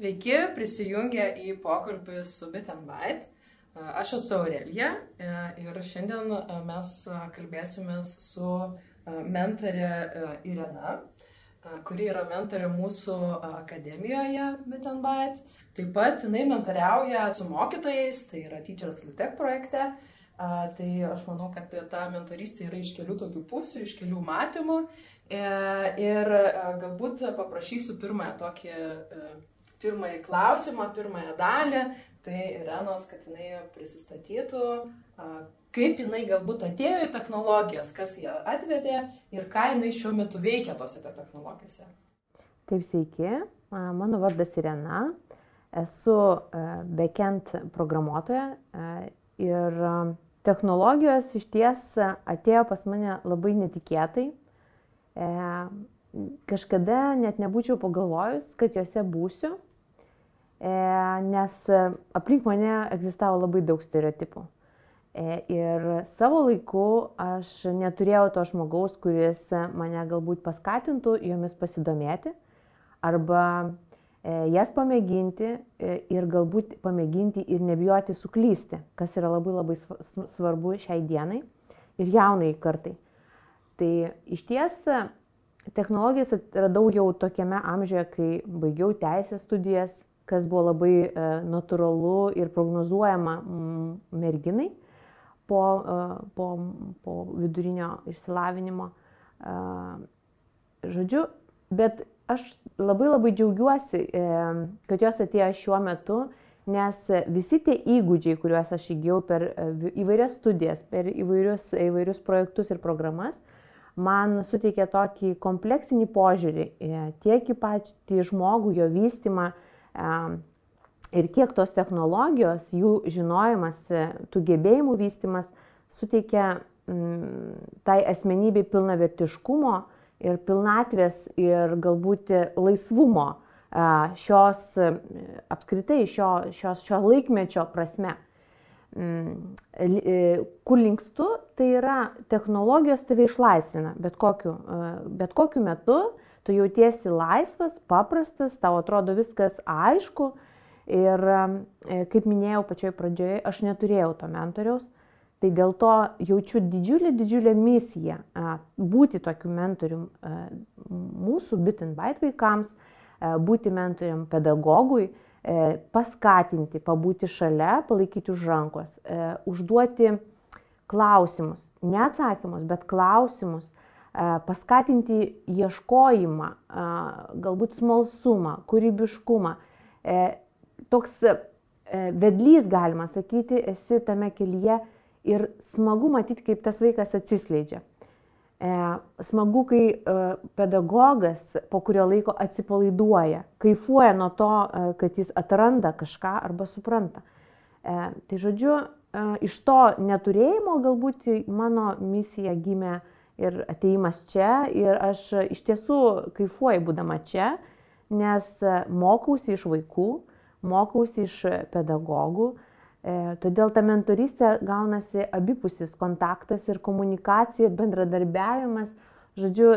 Sveiki, prisijungę į pokalbį su Bitenbait. Aš esu Aurelija e, ir šiandien e, mes kalbėsime su e, mentorė Irena, kuri yra mentorė mūsų akademijoje Bitenbait. Taip pat jinai mentoriauja su mokytojais, tai yra Teachers Litech projekte. Tai aš manau, kad ta mentorystė yra iš kelių tokių pusių, iš kelių matymų. Ir galbūt paprašysiu pirmąją tokį pirmąjį klausimą, pirmąją dalį, tai Irenos, kad jinai prisistatytų, kaip jinai galbūt atėjo į technologijas, kas ją atvedė ir ką jinai šiuo metu veikia tose technologijose. Taip, sveiki, mano vardas Irena, esu backend programuotoja ir technologijos iš ties atėjo pas mane labai netikėtai. E, kažkada net nebūčiau pagalvojus, kad juose būsiu. E, nes aplink mane egzistavo labai daug stereotipų. E, ir savo laiku aš neturėjau to žmogaus, kuris mane galbūt paskatintų jomis pasidomėti arba e, jas pamėginti ir galbūt pamėginti ir nebijoti suklysti, kas yra labai labai svarbu šiai dienai ir jaunai kartai. Tai iš ties technologijas atradau jau tokiame amžiuje, kai baigiau teisės studijas, kas buvo labai e, natūralu ir prognozuojama merginai po, e, po, po vidurinio išsilavinimo. E, žodžiu, bet aš labai labai džiaugiuosi, kad jos atėjo šiuo metu, nes visi tie įgūdžiai, kuriuos aš įgyjau per įvairias studijas, per įvairius, įvairius projektus ir programas, man suteikė tokį kompleksinį požiūrį tiek į patį žmogų, jo vystimą, ir kiek tos technologijos, jų žinojimas, tų gebėjimų vystimas suteikia mm, tai asmenybei pilnavertiškumo ir pilnatvės ir galbūt laisvumo šios, apskritai šio, šios, šio laikmečio prasme. Mm, e, kur linkstu, tai yra technologijos tave išlaisvina bet kokiu, bet kokiu metu, tu jautiesi laisvas, paprastas, tau atrodo viskas aišku. Ir e, kaip minėjau pačioj pradžioje, aš neturėjau to mentoriaus, tai dėl to jaučiu didžiulę, didžiulę misiją būti tokiu mentorium mūsų bitin bait vaikams, būti mentorium pedagogui, e, paskatinti, pabūti šalia, palaikyti už rankos, e, užduoti klausimus, ne atsakymus, bet klausimus, paskatinti ieškojimą, galbūt smalsumą, kūrybiškumą. E, toks e, vedlys, galima sakyti, esi tame kelyje ir smagu matyti, kaip tas vaikas atsiskleidžia. E, smagu, kai pedagogas po kurio laiko atsipalaiduoja, kaifuoja nuo to, kad jis atranda kažką arba supranta. Tai žodžiu, iš to neturėjimo galbūt mano misija gimė ir ateimas čia. Ir aš iš tiesų kaifuoju būdama čia, nes mokausi iš vaikų, mokausi iš pedagogų, e, todėl ta mentorystė gaunasi abipusis kontaktas ir komunikacija, bendradarbiavimas, žodžiu,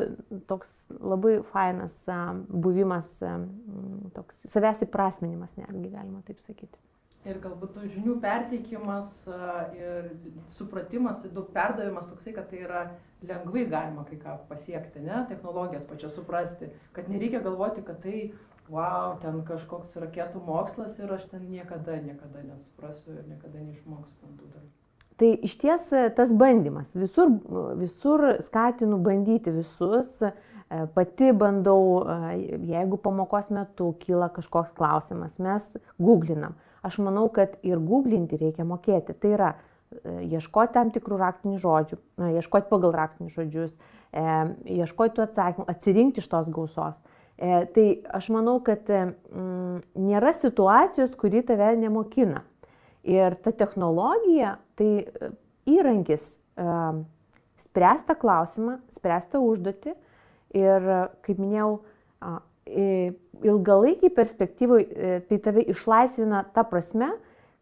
toks labai fainas buvimas, toks savęs įprasminimas netgi galima taip sakyti ir galbūt tų žinių perteikimas ir supratimas, daug perdavimas toksai, kad tai yra lengvai galima kai ką pasiekti, ne, technologijas pačias suprasti, kad nereikia galvoti, kad tai, wow, ten kažkoks raketų mokslas ir aš ten niekada, niekada nesuprasiu ir niekada neišmoksiu tų dalykų. Tai iš ties tas bandymas, visur, visur skatinu bandyti visus, pati bandau, jeigu pamokos metu kyla kažkoks klausimas, mes googlinam aš manau, kad ir googlinti reikia mokėti. Tai yra e, ieškoti tam tikrų raktinių žodžių, na, ieškoti pagal raktinius žodžius, e, ieškoti tų atsakymų, atsirinkti iš tos gausos. E, tai aš manau, kad e, m, nėra situacijos, kuri tave nemokina. Ir ta technologija tai e, įrankis e, spręsti klausimą, spręsti užduotį ir, kaip minėjau, ilgalaikiai perspektyvai e, tai tave išlaisvina ta prasme,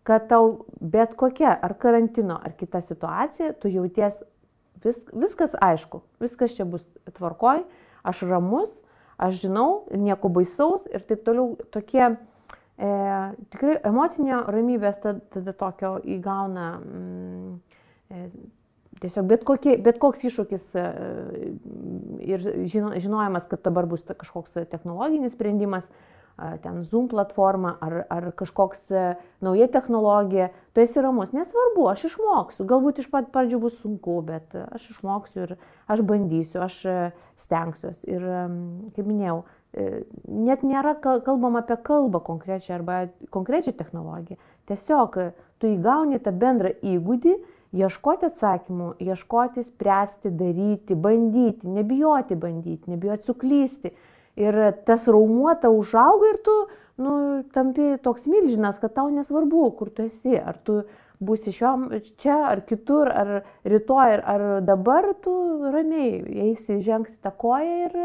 kad tau bet kokia ar karantino ar kita situacija, tu jauties vis, viskas aišku, viskas čia bus tvarkoj, aš ramus, aš žinau, nieko baisaus ir taip toliau. Tokie e, tikrai emocinio ramybės tada, tada tokio įgauna mm, e, tiesiog bet, kokie, bet koks iššūkis e, ir žino, žinojimas, kad dabar bus kažkoks technologinis sprendimas, ten Zoom platforma ar, ar kažkoks e, nauja technologija, tu esi ramus. Nesvarbu, aš išmoksiu. Galbūt iš pat pradžių bus sunku, bet aš išmoksiu ir aš bandysiu, aš e, stengsiuosi. Ir, kaip minėjau, net nėra kalbama apie kalbą konkrečią arba konkrečią technologiją. Tiesiog tu įgauni tą bendrą įgūdį, ieškoti atsakymų, ieškoti, spręsti, daryti, bandyti, nebijoti bandyti, nebijoti suklysti Ir tas raumuo tau užauga ir tu nu, tampi toks milžinas, kad tau nesvarbu, kur tu esi. Ar tu būsi šiom, čia, ar kitur, ar rytoj, ar dabar tu ramiai eisi, žengsi tą koją ir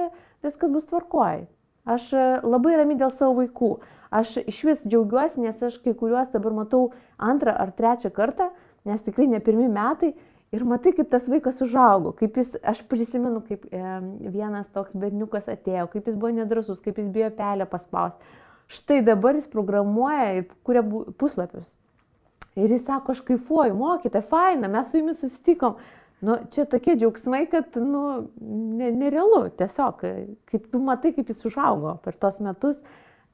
viskas bus tvarkoj. Aš labai rami dėl savo vaikų. Aš iš vis džiaugiuosi, nes aš kai kuriuos dabar matau antrą ar trečią kartą, nes tikrai ne pirmi metai Ir matai, kaip tas vaikas užaugo, kaip jis, aš prisimenu, kaip e, vienas toks berniukas atėjo, kaip jis buvo nedrasus, kaip jis bijo pelę paspausti. Štai dabar jis programuoja ir kuria puslapius. Ir jis sako, aš kaifuoju, mokite, faina, mes su jumis susitikom. Nu, čia tokie džiaugsmai, kad nu, ne, nerealu, tiesiog, kaip tu matai, kaip jis užaugo per tos metus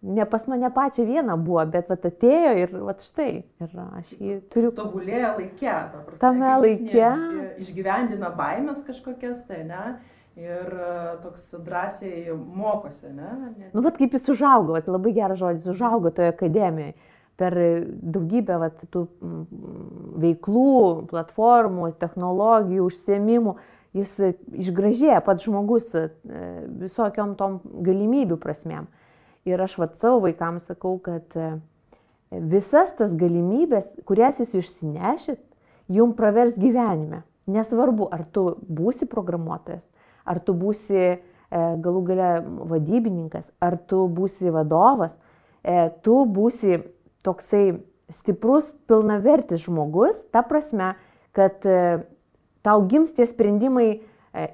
ne pas mane pačią vieną buvo, bet vat atėjo ir vat štai. Ir aš jį turiu. Tobulėja laikė, ta prasme. Tame laikė. Išgyvendina baimės kažkokias, tai ne. Ir e, toks drąsiai mokosi, ne? Nu, vat kaip jis užaugo, vat, labai geras žodis, užaugo toje akademijoje. Per daugybę vat, tų veiklų, platformų, technologijų, užsiemimų, jis išgražėja pats žmogus e, visokiom tom galimybių prasmėm. Ir aš vat savo vaikams sakau, kad e, visas tas galimybės, kurias jūs išsinešit, jum pravers gyvenime. Nesvarbu, ar tu būsi programuotojas, ar tu būsi e, galų gale vadybininkas, ar tu būsi vadovas, e, tu būsi toksai stiprus, pilnavertis žmogus, ta prasme, kad tau gims tie sprendimai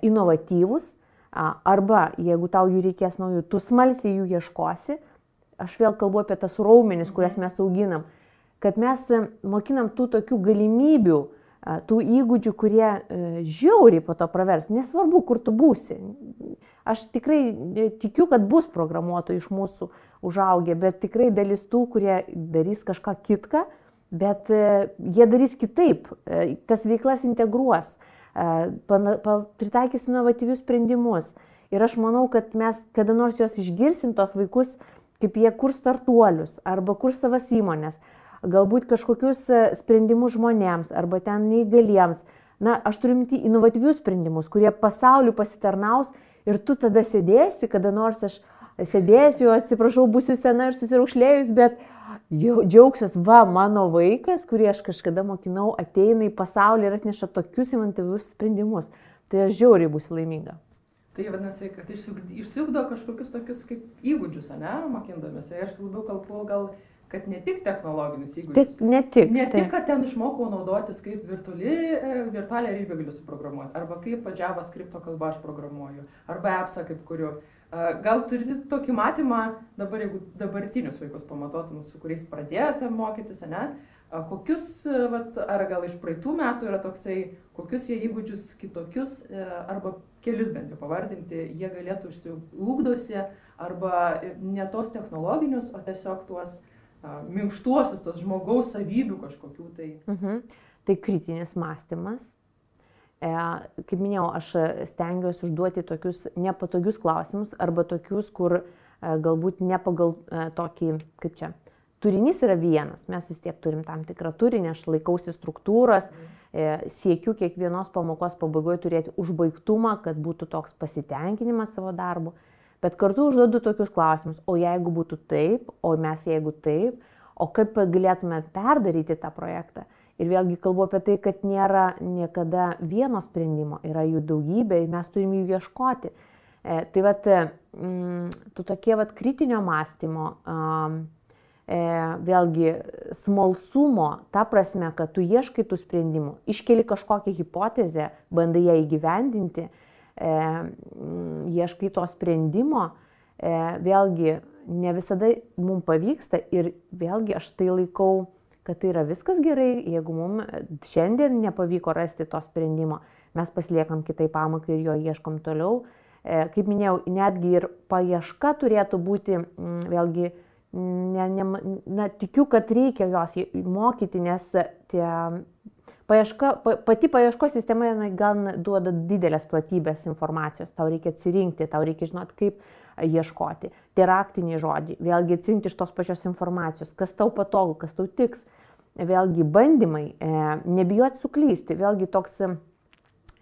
inovatyvūs, Arba jeigu tau jų reikės naujų, tu smalsiai jų ieškosi. Aš vėl kalbu apie tas raumenis, kurias mhm. mes auginam. Kad mes e, mokinam tų tokių galimybių, tų įgūdžių, kurie e, žiauriai po to pravers. Nesvarbu, kur tu būsi. Aš tikrai e, tikiu, kad bus programuotojų iš mūsų užaugę, bet tikrai dalis tų, kurie darys kažką kitką, bet jie darys kitaip, tas veiklas integruos pritaikys inovatyvius sprendimus. Ir aš manau, kad mes kada nors juos išgirsim, tos vaikus, kaip jie kur startuolius arba kur savas įmonės, galbūt kažkokius sprendimus žmonėms arba ten neįgaliems. Na, aš turiu minti inovatyvius sprendimus, kurie pasauliu pasitarnaus ir tu tada sėdėsi, kada nors aš sėdėsiu, atsiprašau, būsiu sena ir susiraukšlėjus, bet džiaugsiuos, va, mano vaikas, kurį aš kažkada mokinau, ateina į pasaulį ir atneša tokius inovatyvius sprendimus. Tai aš žiauriai būsiu laiminga. Tai vadinasi, kad išsiugdo kažkokius tokius kaip įgūdžius, ne, mokindamėsi. Aš labiau kalbu gal, kad ne tik technologinius įgūdžius. Tik, ne tik. Ne tik, kad ten išmokau naudotis, kaip e, virtualią realybę galiu suprogramuoti, arba kaip JavaScript kalba aš programuoju, arba appsą kaip kuriu. Gal turite tokį matymą, dabar jeigu dabartinius vaikus pamatotum, su kuriais pradėjote mokytis, ne? Kokius, vat, ar gal iš praeitų metų yra toksai, kokius jie įgūdžius kitokius, e, arba kelius bent jau pavardinti, jie galėtų išsiugdosi, arba ne tos technologinius, o tiesiog tuos minkštuosius, tos žmogaus savybių kažkokių tai. Mhm. Tai kritinis mąstymas, E, kaip minėjau, aš stengiuosi užduoti tokius nepatogius klausimus arba tokius, kur e, galbūt ne pagal e, tokį, kaip čia, turinys yra vienas, mes vis tiek turim tam tikrą turinį, aš laikausi struktūros, siekiu kiekvienos pamokos pabaigoje turėti užbaigtumą, kad būtų toks pasitenkinimas savo darbu, bet kartu užduodu tokius klausimus, o jeigu būtų taip, o mes jeigu taip, o kaip galėtume perdaryti tą projektą. Ir vėlgi kalbu apie tai, kad nėra niekada vieno sprendimo, yra jų daugybė ir mes turim jų ieškoti. E, tai vat, mm, tu tokie vat kritinio mąstymo, e, vėlgi smalsumo, ta prasme, kad tu ieškai tų sprendimų, iškeli kažkokią hipotezę, bandai ją įgyvendinti, e, mm, ieškai to sprendimo, e, vėlgi ne visada mums pavyksta ir vėlgi aš tai laikau, kad tai yra viskas gerai, jeigu mums šiandien nepavyko rasti to sprendimo, mes pasiliekam kitai pamokai ir jo ieškom toliau. E, kaip minėjau, netgi ir paieška turėtų būti vėlgi, ne, ne, na, tikiu, kad reikia jos mokyti, nes tie Paieška, pati paieškos sistema gan duoda didelės platybės informacijos, tau reikia atsirinkti, tau reikia žinoti, kaip ieškoti. Tie raktiniai žodžiai, vėlgi atsirinkti iš tos pačios informacijos, kas tau patogu, kas tau tiks. Vėlgi bandymai, e, nebijoti suklysti, vėlgi toks e,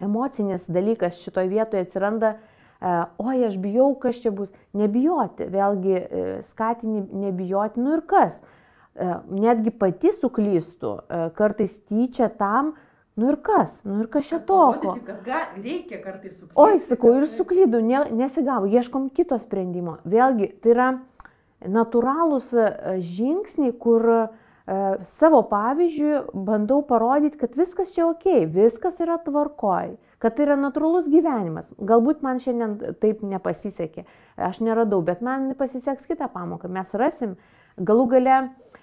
emocinis dalykas šitoje vietoje atsiranda, e, oi aš bijau, kas čia bus, nebijoti, vėlgi skatini nebijoti, nu ir kas? Netgi pati suklystų, e, kartais tyčia tam, nu ir kas, nu ir kas čia ga, reikia kartais suklysti. Oi, sakau, ir suklydau, ne, nesigavo, ieškom kito sprendimo. Vėlgi, tai yra natūralūs žingsniai, kur savo pavyzdžių bandau parodyti, kad viskas čia ok, viskas yra tvarkoj, kad tai yra natūralus gyvenimas. Galbūt man šiandien taip nepasisekė, aš neradau, bet man pasiseks kitą pamoką, mes rasim. Galų gale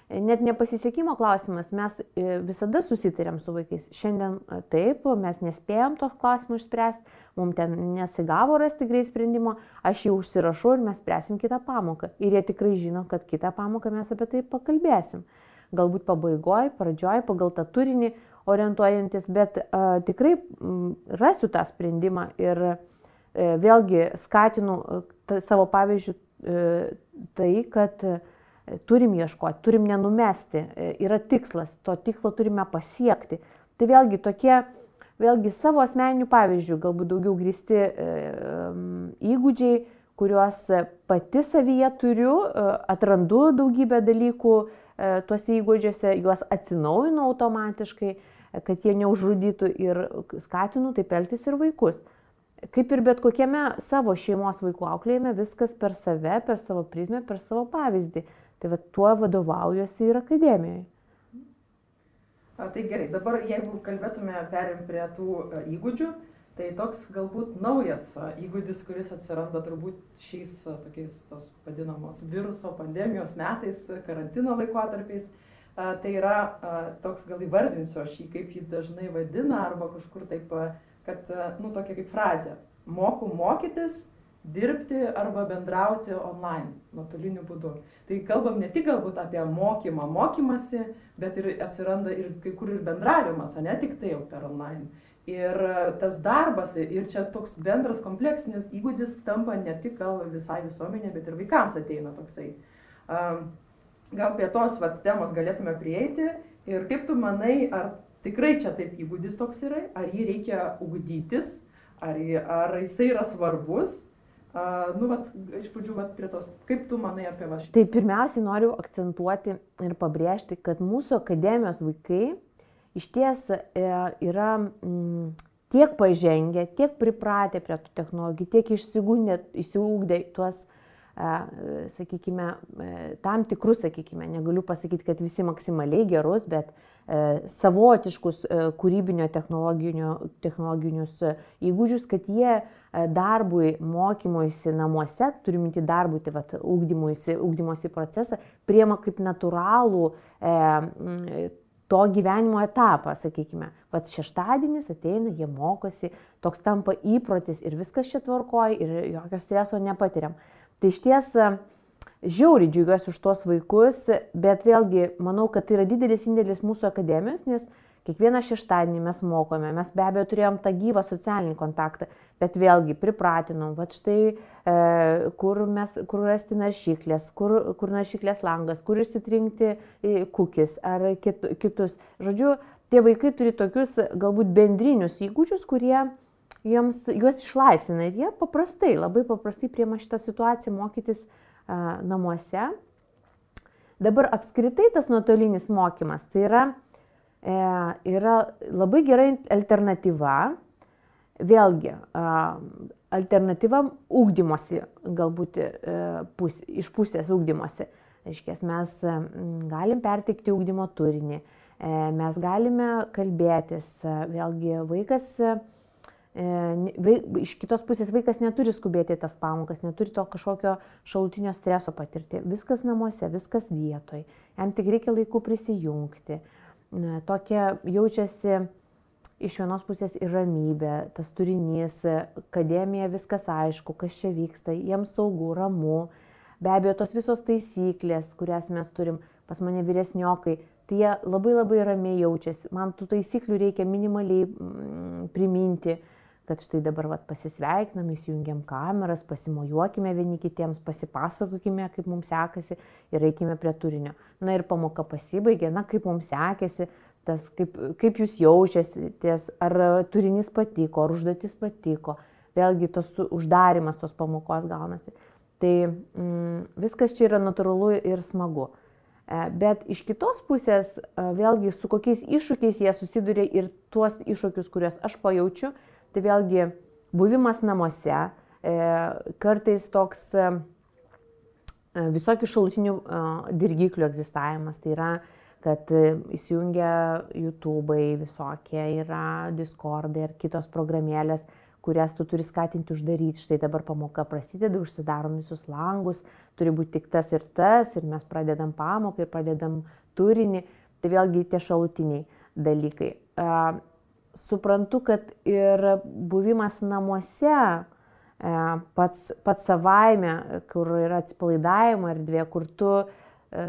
net nepasisekimo klausimas, mes e, visada susitarėm su vaikais. Šiandien e, taip, mes nespėjom tos klausimus išspręsti, mums ten nesigavo rasti greit sprendimo, aš jį užsirašau ir mes spręsim kitą pamoką. Ir jie tikrai žino, kad kitą pamoką mes apie tai pakalbėsim. Galbūt pabaigoje, pradžioje, pagal tą turinį orientuojantis, bet uh, tikrai m, rasiu tą sprendimą ir uh, vėlgi skatinu uh, savo pavyzdžių uh, tai, kad uh, turim ieškoti, turim nenumesti, e, yra tikslas, to tikslo turime pasiekti. Tai vėlgi tokie, vėlgi savo asmeninių pavyzdžių, galbūt daugiau grįsti e, įgūdžiai, kuriuos pati savyje turiu, e, atrandu daugybę dalykų tuose įgūdžiuose, juos atsinaujinu automatiškai, kad jie neužžudytų ir skatinu taip elgtis ir vaikus. Kaip ir bet kokiame savo šeimos vaikų auklėjime, viskas per save, per savo prizmę, per savo pavyzdį. Tai va tuo vadovaujuosi ir akademijoje. Tai gerai, dabar jeigu kalbėtume, perim prie tų e, įgūdžių, tai toks galbūt naujas įgūdis, kuris atsiranda turbūt šiais tokiais tos vadinamos viruso pandemijos metais, karantino laikotarpiais, tai yra toks gal įvardinsiu aš jį, kaip jį dažnai vadina, arba kažkur taip, kad, nu, tokia kaip frazė. Moku mokytis, dirbti arba bendrauti online, nuotoliniu būdu. Tai kalbam ne tik galbūt apie mokymą, mokymasi, bet ir atsiranda ir kai kur ir bendravimas, o ne tik tai jau per online. Ir tas darbas, ir čia toks bendras kompleksinis įgūdis tampa ne tik gal visai visuomenė, bet ir vaikams ateina toksai. Gal prie tos vat, temos galėtume prieiti ir kaip tu manai, ar tikrai čia taip įgūdis toks yra, ar jį reikia ugdytis, ar, ar jisai yra svarbus, Uh, nu, vat, iš pradžių, vat, prie tos, kaip tu manai apie va šitą? Tai pirmiausiai noriu akcentuoti ir pabrėžti, kad mūsų akademijos vaikai iš ties e, yra mm, tiek pažengę, tiek pripratę prie tų technologijų, tiek išsiugdę tuos, e, sakykime, e, tam tikrus, sakykime, negaliu pasakyti, kad visi maksimaliai gerus, bet savotiškus kūrybinio technologinius įgūdžius, kad jie darbui, mokymuisi namuose, turim į darbui, tai vat, ugdymuisi, ugdymosi procesą, priema kaip natūralų e, to gyvenimo etapą, sakykime. Vat šeštadienis ateina, jie mokosi, toks tampa įprotis ir viskas čia tvarkoja ir jokio streso nepatiriam. Tai iš ties e, žiauriai džiugiuosi už tuos vaikus, bet vėlgi manau, kad tai yra didelis indėlis mūsų akademijos, nes Kiekvieną šeštadienį mes mokome, mes be abejo turėjom tą gyvą socialinį kontaktą, bet vėlgi pripratinom, va štai e, kur, mes, kur rasti naršyklės, kur, kur naršyklės langas, kur išsitrinkti kukis ar kit, kitus. Žodžiu, tie vaikai turi tokius galbūt bendrinius įgūdžius, kurie jiems, juos išlaisvina ir jie paprastai, labai paprastai priema šitą situaciją mokytis a, namuose. Dabar apskritai tas nuotolinis mokymas tai yra E, yra labai gerai alternatyva, vėlgi, alternatyva ūkdymosi, galbūt e, pus, iš pusės ūkdymosi. Reiškia, mes galim pertikti ūkdymo turinį, e, mes galime kalbėtis, vėlgi vaikas iš kitos pusės vaikas neturi skubėti tas pamokas, neturi to kažkokio šalutinio streso patirti. Viskas namuose, viskas vietoj. Jam tik reikia laiku prisijungti. Tokia jaučiasi iš vienos pusės ir ramybė, tas turinys, akademija, viskas aišku, kas čia vyksta, jiems saugu, ramu. Be abejo, tos visos taisyklės, kurias mes turim pas mane vyresniokai, tai jie labai labai ramiai jaučiasi. Man tų taisyklių reikia minimaliai mm, priminti kad štai dabar vat, pasisveikinam, įsijungiam kameras, pasimojuokime vieni kitiems, pasipasakokime, kaip mums sekasi ir eikime prie turinio. Na ir pamoka pasibaigė, na kaip mums sekėsi, tas, kaip, kaip jūs jaučiatės, ar turinys patiko, ar užduotis patiko. Vėlgi tos uždarimas tos pamokos gaunasi. Tai mm, viskas čia yra natūralu ir smagu. E, bet iš kitos pusės, e, vėlgi su kokiais iššūkiais jie susiduria ir tuos iššūkius, kuriuos aš pajaučiu, Tai vėlgi buvimas namuose, e, kartais toks e, e, visokių šalutinių dirgiklių egzistavimas. Tai yra, kad įsijungia YouTube'ai visokie, yra Discord'ai ir kitos programėlės, kurias tu turi skatinti uždaryti. Štai dabar pamoka prasideda, užsidarom visus langus, turi būti tik tas ir tas, ir mes pradedam pamoką ir pradedam turinį. Tai vėlgi tie šalutiniai dalykai suprantu, kad ir buvimas namuose e, pats, pats savaime, kur yra atsipalaidavimo erdvė, kur tu e,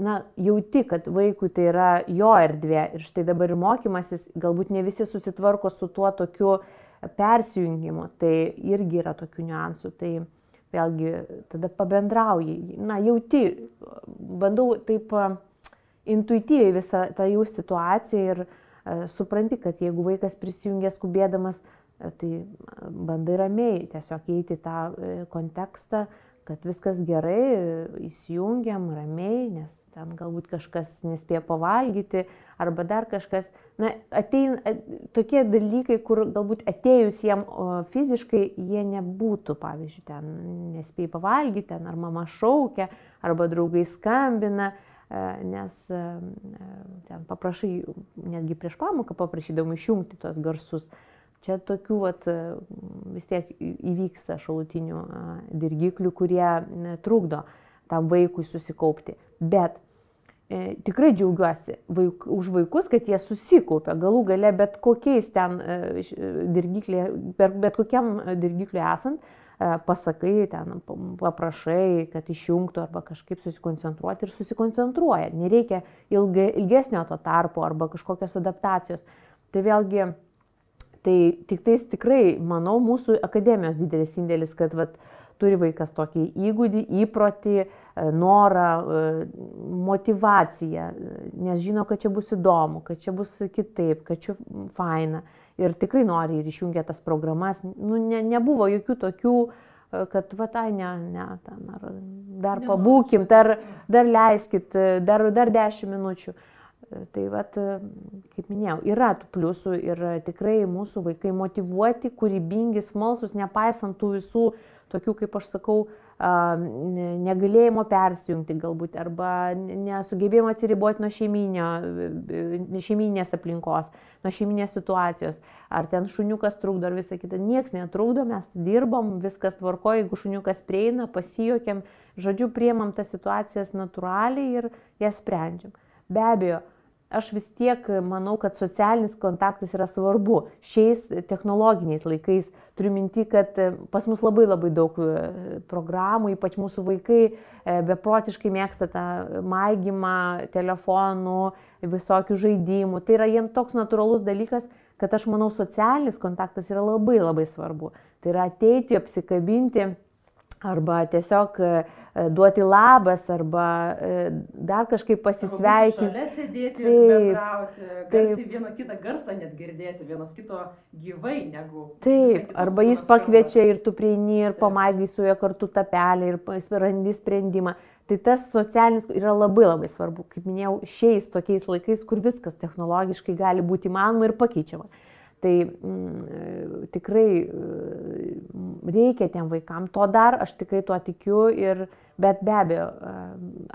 na, jauti, kad vaikui tai yra jo erdvė ir štai dabar ir mokymasis, galbūt ne visi susitvarko su tuo tokiu persijungimu, tai irgi yra tokių niuansų. Tai vėlgi tada pabendrauji, na, jauti, bandau taip intuityviai visą tą jų situaciją ir uh, E, supranti, kad jeigu vaikas prisijungia skubėdamas, e, tai bandai ramiai tiesiog įeiti į tą e, kontekstą, kad viskas gerai, įsijungiam ramiai, nes ten galbūt kažkas nespėjo pavalgyti arba dar kažkas. Na, atein, tokie dalykai, kur galbūt atėjus jiem fiziškai jie nebūtų, pavyzdžiui, ten nespėjo pavalgyti, ten ar mama šaukia, arba draugai skambina, E, nes e, ten paprašai, netgi prieš pamoką paprašydavau išjungti tos garsus. Čia tokių vat, vis tiek įvyksta šalutinių dirgiklių, kurie trukdo tam vaikui susikaupti. Bet e, tikrai džiaugiuosi vaik, už vaikus, kad jie susikaupia galų gale bet kokiais ten e, dirgiklė, per bet kokiam dirgikliui esant, pasakai, ten paprašai, kad išjungtų arba kažkaip susikoncentruoti ir susikoncentruoja. Nereikia ilga, ilgesnio to tarpo arba kažkokios adaptacijos. Tai vėlgi, tai tik tais tikrai, manau, mūsų akademijos didelis indėlis, kad vat, turi vaikas tokį įgūdį, įprotį, e, norą, e, motivaciją, nes žino, kad čia bus įdomu, kad čia bus kitaip, kad čia faina ir tikrai nori ir išjungia tas programas. Nu, ne, nebuvo jokių tokių, e, kad va tai ne, ne, ten, ar dar pabūkim, dar, dar leiskit, e, dar, dar 10 minučių. E, tai vat, kaip minėjau, yra tų pliusų ir tikrai mūsų vaikai motivuoti, kūrybingi, smalsus, nepaisant tų visų tokių, kaip aš sakau, negalėjimo persijungti galbūt arba nesugebėjimo atsiriboti nuo šeiminės aplinkos, nuo šeiminės situacijos, ar ten šuniukas trukdo ar visą kitą. Niekas netrukdo, mes dirbam, viskas tvarko, jeigu šuniukas prieina, pasijokiam, žodžiu, priemam tas situacijas natūraliai ir jas sprendžiam. Be abejo, aš vis tiek manau, kad socialinis kontaktas yra svarbu. Šiais technologiniais laikais turiu minti, kad pas mus labai labai daug e, programų, ypač mūsų vaikai e, beprotiškai mėgsta tą maigymą, telefonų, visokių žaidimų. Tai yra jiems toks natūralus dalykas, kad aš manau, socialinis kontaktas yra labai labai svarbu. Tai yra ateiti, apsikabinti arba tiesiog e, duoti labas, arba e, dar kažkaip pasisveikinti. Šalia sėdėti taip, ir bendrauti, garsiai vieną kitą garsą net girdėti, vienas kito gyvai negu. Taip, arba jis pakviečia ir tu prieini ir pamaigai su juo kartu tapelį ir randi sprendimą. Tai tas socialinis yra labai labai svarbu, kaip minėjau, šiais tokiais laikais, kur viskas technologiškai gali būti įmanoma ir pakeičiama. Tai mm, tikrai mm, reikia tiem vaikam, to dar aš tikrai tuo tikiu, ir, bet be abejo,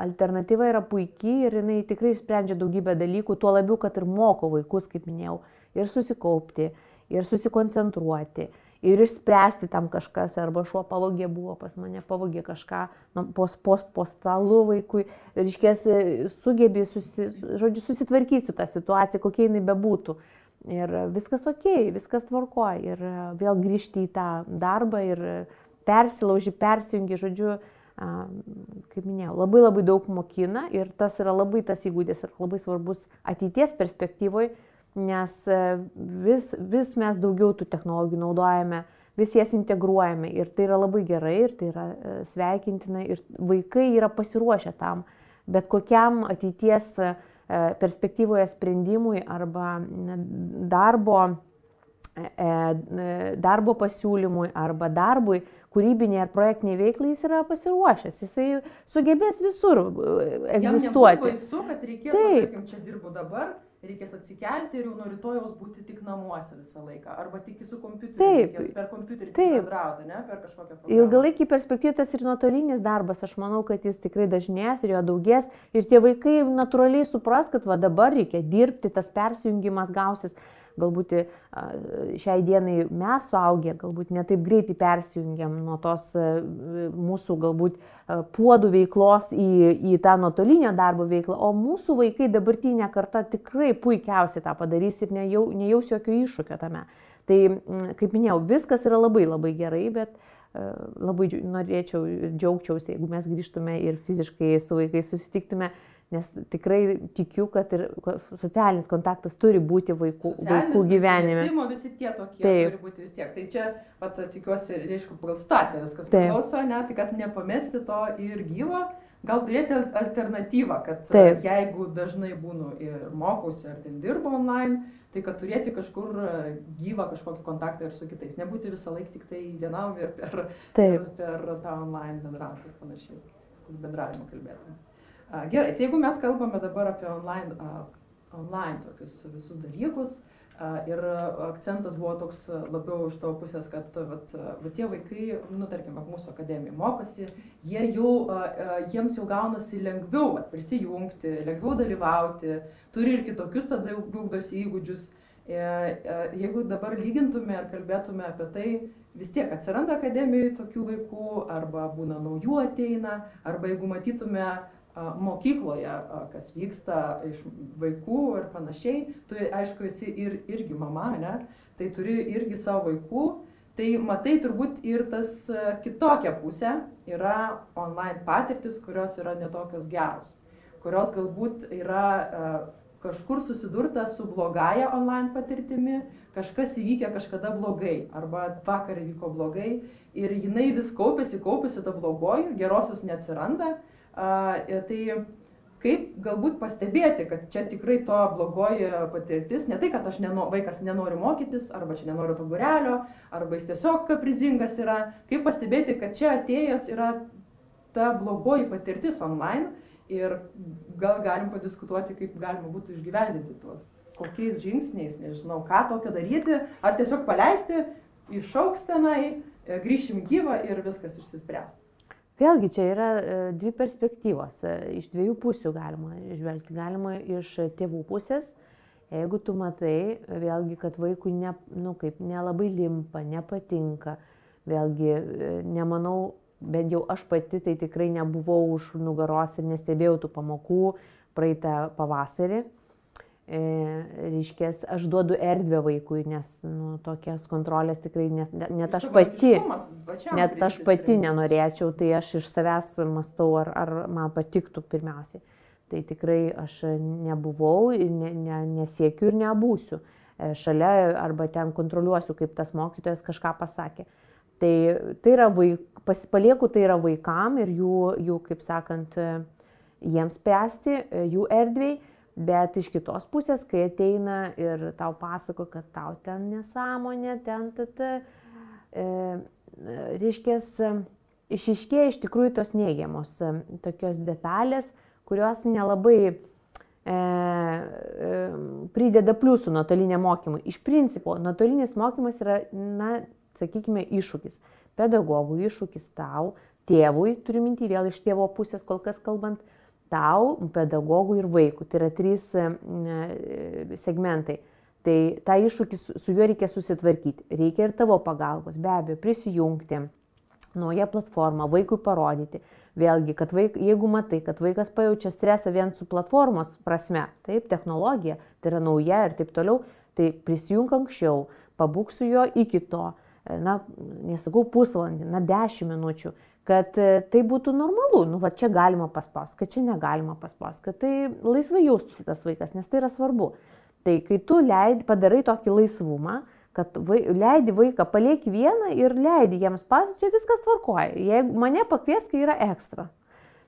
alternatyva yra puikiai ir jinai tikrai sprendžia daugybę dalykų, tuo labiau, kad ir moko vaikus, kaip minėjau, ir susikaupti, ir susikoncentruoti ir išspręsti tam kažkas, arba šuo pavogė buvo pas mane, pavogė kažką nu, po, po, po stalu vaikui, ir iškės sugebė susi, žodžiu, susitvarkyti su tą situaciją, kokia jinai bebūtų. Ir viskas ok, viskas tvarkoja. Ir vėl grįžti į tą darbą ir persilauži, persijungi, žodžiu, kaip minėjau, labai labai daug mokina ir tas yra labai tas įgūdis ir labai svarbus ateities perspektyvoje nes e, vis, vis mes daugiau tų technologijų naudojame, vis jas integruojame ir tai yra labai gerai ir tai yra e, sveikintina ir vaikai yra pasiruošę tam, bet kokiam ateities e, perspektyvoje sprendimui arba darbo, darbo pasiūlymui arba darbui, kūrybiniai ar projektiniai veiklai jis yra pasiruošęs, jisai sugebės visur egzistuoti. Jam baisu, kad reikės, Taip. tarkim, čia dirbu dabar, reikės atsikelti ir jau nuo rytojaus būti tik namuose visą laiką. Arba tik su kompiuteriu. Taip. Reikės per kompiuterį bendrauti, ne? Per kažkokią programą. Ilgalaikį perspektyvą tas ir nuotolinis darbas, aš manau, kad jis tikrai dažnės ir jo daugės. Ir tie vaikai natūraliai supras, kad va dabar reikia dirbti, tas persijungimas gausis galbūt šiai dienai mes suaugę, galbūt netaip greitai persijungiam nuo tos mūsų galbūt puodų veiklos į, į tą nuotolinio darbo veiklą, o mūsų vaikai dabartinė karta tikrai puikiausiai tą padarys ir nejau, nejaus jokio iššūkio tame. Tai, kaip minėjau, viskas yra labai labai gerai, bet labai norėčiau, džiaugčiausi, jeigu mes grįžtume ir fiziškai su vaikais susitiktume, Nes tikrai tikiu, kad ir socialinis kontaktas turi būti vaikų, vaikų gyvenime. Visi tie tokie Taip. turi būti vis tiek. Tai čia, pat, tikiuosi, reiškia, pagal situaciją viskas priklauso, ne, tai kad nepamesti to ir gyvo, gal turėti alternatyvą, kad Taip. jeigu dažnai būnu ir mokausi ar ten dirbu online, tai kad turėti kažkur gyvą kažkokį kontaktą ir su kitais. Nebūti visą laiką tik tai vienam ir per, per, per tą online bendrauti ir panašiai, bendravimą kalbėtume. Gerai, tai jeigu mes kalbame dabar apie online, online tokius visus dalykus ir akcentas buvo toks labiau iš tavo pusės, kad vat, vat tie vaikai, nu tarkim, mūsų akademija mokosi, jie jau, jiems jau gaunasi lengviau prisijungti, lengviau dalyvauti, turi ir kitokius tada ugdosi įgūdžius. E, e, jeigu dabar lygintume ir kalbėtume apie tai, vis tiek atsiranda akademijoje tokių vaikų, arba būna naujų ateina, arba jeigu matytume mokykloje, kas vyksta iš vaikų ir panašiai, tu aišku esi ir, irgi mama, ne? tai turi irgi savo vaikų, tai matai turbūt ir tas kitokia pusė yra online patirtis, kurios yra netokios geros, kurios galbūt yra kažkur susidurta su blogaja online patirtimi, kažkas įvykė kažkada blogai arba vakar įvyko blogai ir jinai vis kaupėsi, kaupėsi ta blogoji, gerosios neatsiranda Tai kaip galbūt pastebėti, kad čia tikrai to blogoji patirtis, ne tai, kad aš neno, vaikas nenori mokytis, arba čia nenori to burelio, arba jis tiesiog kaprizingas yra, kaip pastebėti, kad čia atėjęs yra ta blogoji patirtis online ir gal galim padiskutuoti, kaip galima būtų išgyvendinti tuos, kokiais žingsniais, nežinau, ką tokio daryti, ar tiesiog paleisti, išauks tenai, grįšim gyvą ir viskas išsispręs. Vėlgi čia yra e, dvi perspektyvos. E, iš dviejų pusių galima žvelgti. Galima iš tėvų pusės, jeigu tu matai, vėlgi, kad vaikui ne, nu, kaip, nelabai limpa, nepatinka, vėlgi, e, nemanau, bent jau aš pati tai tikrai nebuvau už nugaros ir nestebėjau tų pamokų praeitą pavasarį reiškės, aš duodu erdvę vaikui, nes nu, tokias kontrolės tikrai net, net aš pati, net aš pati nenorėčiau, tai aš iš savęs mastau, ar, ar man patiktų pirmiausiai. Tai tikrai aš nebuvau, ne, ne, nesiekiu ir nebūsiu e, šalia arba ten kontroliuosiu, kaip tas mokytojas kažką pasakė. Tai, tai yra vaik, palieku tai yra vaikam ir jų, jų kaip sakant, jiems spręsti, jų erdviai Bet iš kitos pusės, kai ateina ir tau pasako, kad tau ten nesąmonė, ten, tada, e, reiškia, išiškėja iš tikrųjų tos neigiamos e, tokios detalės, kurios nelabai e, e, prideda pliusų nuotoliniam mokymui. Iš principo, nuotolinis mokymas yra, na, sakykime, iššūkis. Pedagogų iššūkis tau, tėvui, turiu mintį vėl iš tėvo pusės kol kas kalbant, tau, pedagogui ir vaikui. Tai yra trys e, segmentai. Tai tą iššūkį su, juo reikia susitvarkyti. Reikia ir tavo pagalbos, be abejo, prisijungti, naują platformą, vaikui parodyti. Vėlgi, kad vaik, jeigu matai, kad vaikas pajaučia stresą vien su platformos prasme, taip, technologija, tai yra nauja ir taip toliau, tai prisijung anksčiau, pabūk su juo iki to, na, nesakau pusvalandį, na, dešimt minučių, kad e, tai būtų normalu, nu, va čia galima paspausti, kad čia negalima paspausti, kad tai laisvai jaustųsi tas vaikas, nes tai yra svarbu. Tai kai tu leidi, padarai tokį laisvumą, kad vai, leidi vaiką, palieki vieną ir leidi jiems pasakoti, čia viskas tvarkoja. Jeigu mane pakvies, kai yra ekstra.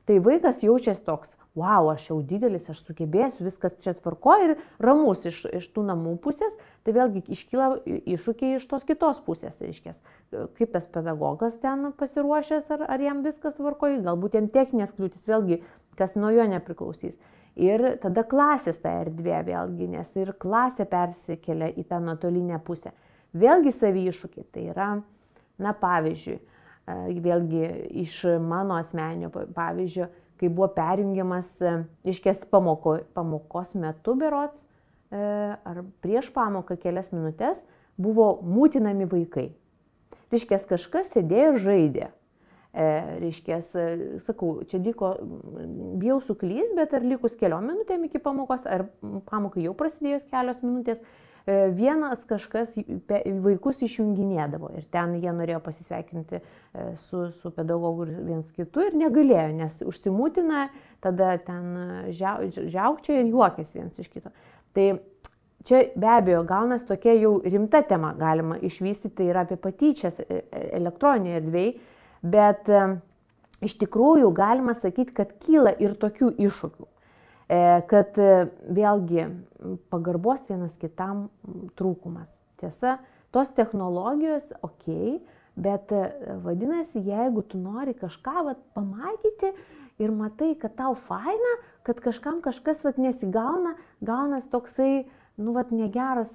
Tai vaikas jaučiasi toks, wow, aš jau didelis, aš sugebėsiu, viskas čia tvarko ir ramus iš, iš tų namų pusės, tai vėlgi iškyla iššūkiai iš tos kitos pusės, reiškia, kaip tas pedagogas ten pasiruošęs, ar, ar jam viskas tvarko, galbūt jam techninės kliūtis, vėlgi, kas nuo jo nepriklausys. Ir tada klasės ta erdvė vėlgi, nes ir klasė persikelia į tą nuotolinę pusę. Vėlgi savi iššūkiai, tai yra, na pavyzdžiui, vėlgi iš mano asmenio pavyzdžio, kai buvo perjungiamas, e, iškės pamoko, pamokos metu berots, e, ar prieš pamoką kelias minutės, buvo mūtinami vaikai. Reiškės kažkas sėdėjo ir žaidė. E, reiškės, sakau, čia dyko, bijau suklys, bet ar likus keliom minutėm iki pamokos, ar pamokai jau prasidėjus kelios minutės, E, vienas kažkas vaikus išjunginėdavo ir ten jie norėjo pasisveikinti e, su, su pedagogu ir viens kitu ir negalėjo, nes užsimūtina, tada ten žiaukčia ir juokės viens iš kito. Tai čia be abejo gaunasi tokia jau rimta tema, galima išvystyti, tai yra apie patyčias e, elektroninėje erdvėje, bet iš tikrųjų galima sakyti, kad kyla ir tokių iššūkių. E, kad e, vėlgi pagarbos vienas kitam trūkumas. Tiesa, tos technologijos, ok, bet e, vadinasi, jeigu tu nori kažką vat, pamatyti ir matai, kad tau faina, kad kažkam kažkas vat, nesigauna, gaunas toksai, nu, vat, negeras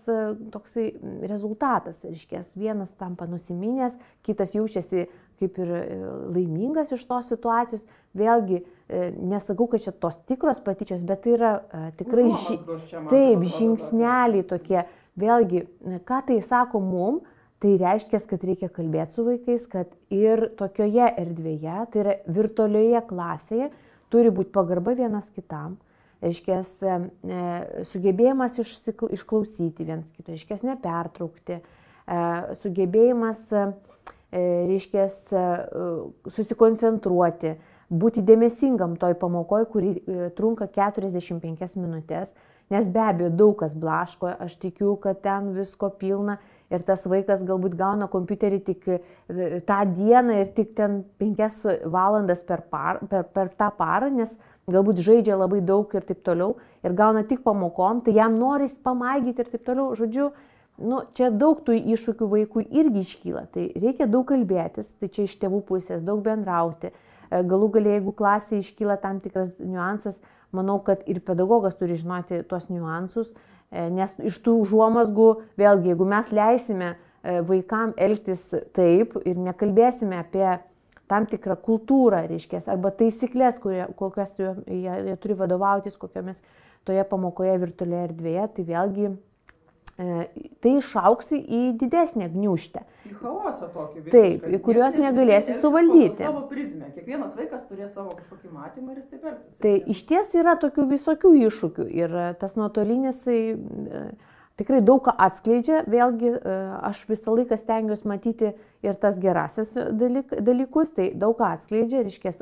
toksai rezultatas. Reiškės, vienas tampa nusiminęs, kitas jaučiasi kaip ir laimingas iš tos situacijos. Vėlgi, E, nesakau, kad čia tos tikros patyčios, bet tai yra uh, tikrai ži taip, žingsneliai tokie. Vėlgi, ką tai sako mum, tai reiškia, kad reikia kalbėti su vaikais, kad ir tokioje erdvėje, tai yra virtualioje klasėje, turi būti pagarba vienas kitam. E, sugebėjimas išklausyti vienas kito, reiškia, nepertraukti, sugebėjimas, reiškia, susikoncentruoti būti dėmesingam toj pamokoj, kuri e, trunka 45 minutės, nes be abejo daug kas blaško, aš tikiu, kad ten visko pilna ir tas vaikas galbūt gauna kompiuterį tik e, tą dieną ir tik ten 5 valandas per, par, per, per tą parą, nes galbūt žaidžia labai daug ir taip toliau ir gauna tik pamokom, tai jam noris pamaigyti ir taip toliau, žodžiu, nu, čia daug tų iššūkių vaikui irgi iškyla, tai reikia daug kalbėtis, tai čia iš tėvų pusės daug bendrauti. E, galų galia, jeigu klasėje iškyla tam tikras niuansas, manau, kad ir pedagogas turi žinoti tuos niuansus, e, nes iš tų užuomasgų, vėlgi, jeigu mes leisime e, vaikam elgtis taip ir nekalbėsime apie tam tikrą kultūrą, reiškia, arba taisyklės, kurie, kokias jie, jie turi vadovautis, kokiamis toje pamokoje virtualioje erdvėje, tai vėlgi tai išauksi į didesnę gniuštę. Į chaosą tokį. Visiškai. Taip, į kuriuos negalėsi suvaldyti. Savo prizmę. Kiekvienas vaikas turės savo kažkokį matymą ir jis taip elgsis. Tai iš ties yra tokių visokių iššūkių ir tas nuotolinis tai, tikrai daug ką atskleidžia. Vėlgi e, aš visą laiką stengiuosi matyti ir tas gerasis dalyk, dalykus, tai daug ką atskleidžia, reiškia,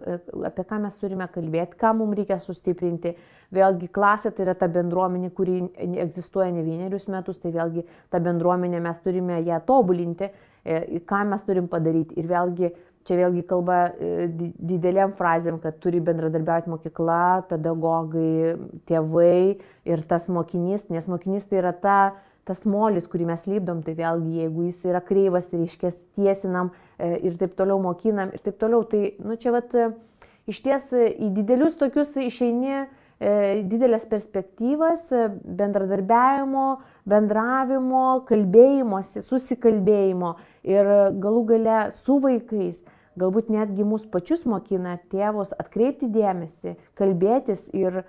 apie ką mes turime kalbėti, ką mums reikia sustiprinti. Vėlgi klasė tai yra ta bendruomenė, kuri egzistuoja ne vienerius metus, tai vėlgi ta bendruomenė mes turime ją tobulinti, e, ką mes turim padaryti. Ir vėlgi čia vėlgi kalba e, didelėm frazėm, kad turi bendradarbiauti mokykla, pedagogai, tėvai ir tas mokinys, nes mokinys tai yra ta, tas molis, kurį mes lybdom, tai vėlgi jeigu jis yra kreivas, tai reiškia tiesinam e, ir taip toliau mokinam ir taip toliau. Tai, nu čia vat, iš ties į didelius tokius išeini didelės perspektyvas bendradarbiavimo, bendravimo, kalbėjimosi, susikalbėjimo ir galų gale su vaikais galbūt netgi mus pačius mokina tėvus atkreipti dėmesį, kalbėtis ir